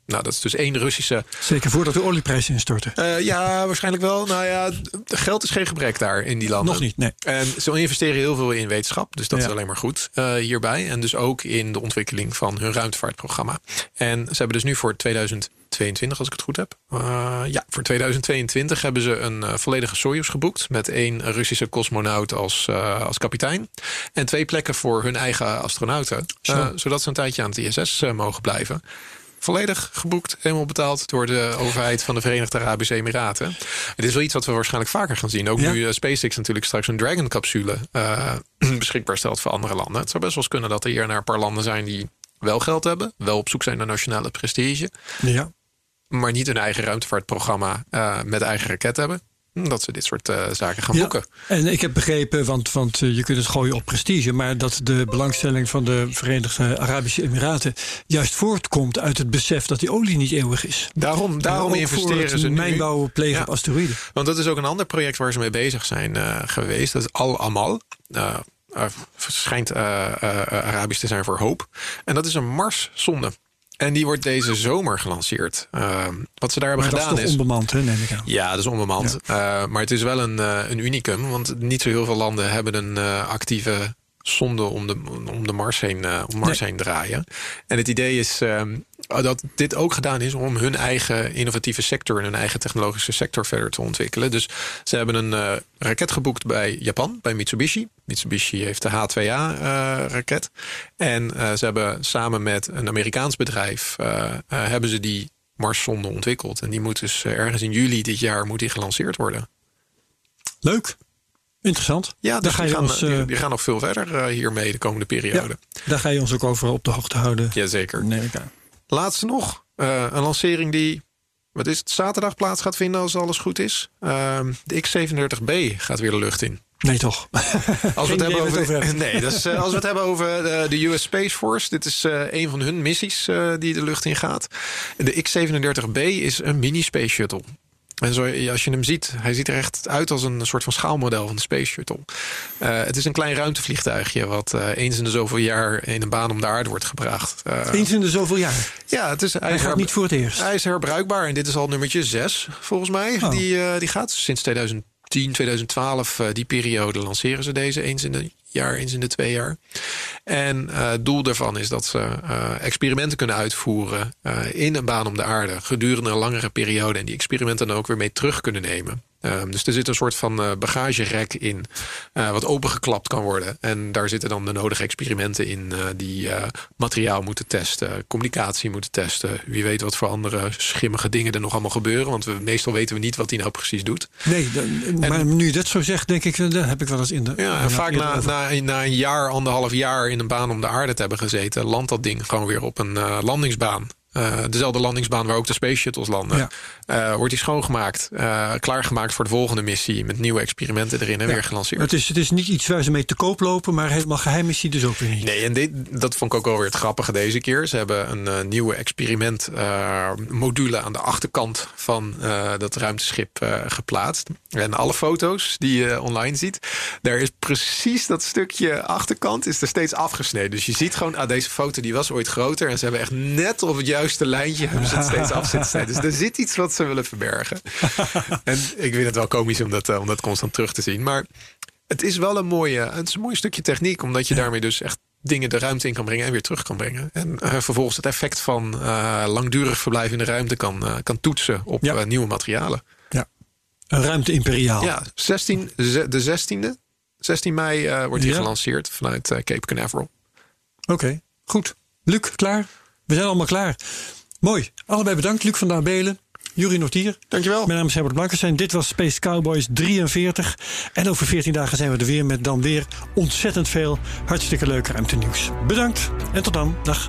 nou, dat is dus één Russische. Zeker voordat de olieprijzen instorten. Uh, ja, waarschijnlijk wel. Nou ja, geld is geen gebrek daar in die landen. Nog niet, nee. En ze investeren heel veel in wetenschap. Dus dat ja. is alleen maar goed uh, hierbij. En dus ook in de ontwikkeling van hun ruimtevaartprogramma. En ze hebben dus nu voor 2022, als ik het goed heb. Uh, ja, voor 2022 hebben ze een volledige Soyuz geboekt. Met één Russische cosmonaut als, als kapitein. En twee plekken voor hun eigen astronauten. zodat ze een tijdje aan het ISS mogen blijven volledig geboekt, helemaal betaald door de overheid van de Verenigde Arabische Emiraten. Het is wel iets wat we waarschijnlijk vaker gaan zien. Ook ja. nu uh, SpaceX natuurlijk straks een Dragon-capsule uh, beschikbaar stelt voor andere landen. Het zou best wel eens kunnen dat er hier naar een paar landen zijn die wel geld hebben, wel op zoek zijn naar nationale prestige, ja. maar niet een eigen ruimtevaartprogramma uh, met eigen raket hebben dat ze dit soort uh, zaken gaan ja, boeken. En ik heb begrepen, want, want uh, je kunt het gooien op prestige, maar dat de belangstelling van de Verenigde Arabische Emiraten juist voortkomt uit het besef dat die olie niet eeuwig is. Daarom, daarom investeren ze nu. mijnbouw plegen Ja. op asteroïden. Want dat is ook een ander project waar ze mee bezig zijn uh, geweest. Dat is Al Amal. Uh, schijnt Arabisch te zijn voor hoop. En dat is een Mars-zonde. En die wordt deze zomer gelanceerd. Uh, wat ze daar hebben maar gedaan dat is. Toch onbemand, hè, neem ik aan. Ja, dat is onbemand. Ja. Uh, maar het is wel een, uh, een unicum. Want niet zo heel veel landen hebben een uh, actieve zonde om de, om de Mars heen, eh, om Mars heen draaien. En het idee is ehm, dat dit ook gedaan is om hun eigen innovatieve sector en hun eigen technologische sector verder te ontwikkelen. Dus ze hebben een eh, raket geboekt bij Japan, bij Mitsubishi. Mitsubishi heeft de H2A-raket. en eh, ze hebben samen met een Amerikaans bedrijf hebben ze die Marszonde ontwikkeld. En die moet dus ergens in juli dit jaar moet die gelanceerd worden. Leuk. Interessant. Ja, daar dus die, gaan, ons, die, eh, die gaan nog veel verder eh, hiermee de komende periode. daar ga je ons ook over op de hoogte houden. Jazeker. Neem ik. Laatste nog. eh, een lancering die, wat is het, zaterdag plaats gaat vinden als alles goed is. Ehm, de X-37B gaat weer de lucht in. Nee, toch? Als we het hebben over, nee, dat is, eh, als we het hebben over de, de US Space Force, dit is eh, een van hun missies eh, die de lucht in gaat. De X-37B is een mini space shuttle. En zo, als je hem ziet, hij ziet er echt uit als een soort van schaalmodel van de Space Shuttle. Eh, het is een klein ruimtevliegtuigje wat eh, eens in de zoveel jaar in een baan om de aarde wordt gebracht. Eh, Eens in de zoveel jaar. ja, het is, hij, gaat niet voor het eerst. hij is herbruikbaar en dit is al nummertje 6 volgens mij. Oh. Die, die gaat sinds 2010, 2012, eh, die periode lanceren ze deze eens in de jaar, eens in de twee jaar. En eh, het doel daarvan is dat ze eh, experimenten kunnen uitvoeren eh, in een baan om de aarde gedurende een langere periode en die experimenten dan ook weer mee terug kunnen nemen. Ehm, dus er zit een soort van eh, bagagerek in, eh, wat opengeklapt kan worden. En daar zitten dan de nodige experimenten in eh, die eh, materiaal moeten testen, communicatie moeten testen. Wie weet wat voor andere schimmige dingen er nog allemaal gebeuren. Want we, meestal weten we niet wat hij nou precies doet. Nee, dan- maar nu je dat zo zegt, denk ik, daar heb ik wel eens in de. Ja, en vaak na, na, na een jaar, anderhalf jaar in een baan om de aarde te hebben gezeten, landt dat ding gewoon weer op een eh, landingsbaan. Eh, dezelfde landingsbaan waar ook de Space Shuttles landen. Ja. Eh, wordt die schoongemaakt, eh, klaargemaakt voor de volgende missie. Met nieuwe experimenten erin en weer gelanceerd. Het is, het is niet iets waar ze mee te koop lopen, maar helemaal geheim is die dus ook weer niet. Nee, en dit, dat vond ik ook wel weer het grappige deze keer. Ze hebben een nieuwe experimentmodule aan de achterkant van dat ruimteschip geplaatst. En alle foto's die je online ziet, daar is precies dat stukje achterkant is er steeds afgesneden. Dus je ziet gewoon, ah, deze foto die was ooit groter. En ze hebben echt net op het juiste lijntje hebben ze het steeds af zitten snijden. Dus er zit iets wat ze willen verbergen. en ik vind het wel komisch om dat, eh, om dat constant terug te zien. Maar het is wel een mooie, het is een mooi stukje techniek, omdat je daarmee dus echt dingen de ruimte in kan brengen en weer terug kan brengen. En eh, vervolgens het effect van eh, langdurig verblijf in de ruimte kan, kan toetsen op Ja. nieuwe materialen. Ja. Een ruimte imperiaal. Ja, 16, ze- de 16e, 16 mei wordt die Ja. gelanceerd vanuit Cape Canaveral. Oké, goed. Luc, klaar? We zijn allemaal klaar. Mooi. Allebei bedankt. Luc van der Belen, Jurie Nortier. Dankjewel. Mijn naam is Herbert Blankenstein. Dit was Space Cowboys 43. En over 14 dagen zijn we er weer met dan weer ontzettend veel hartstikke leuk ruimtenieuws. Bedankt en tot dan. Dag.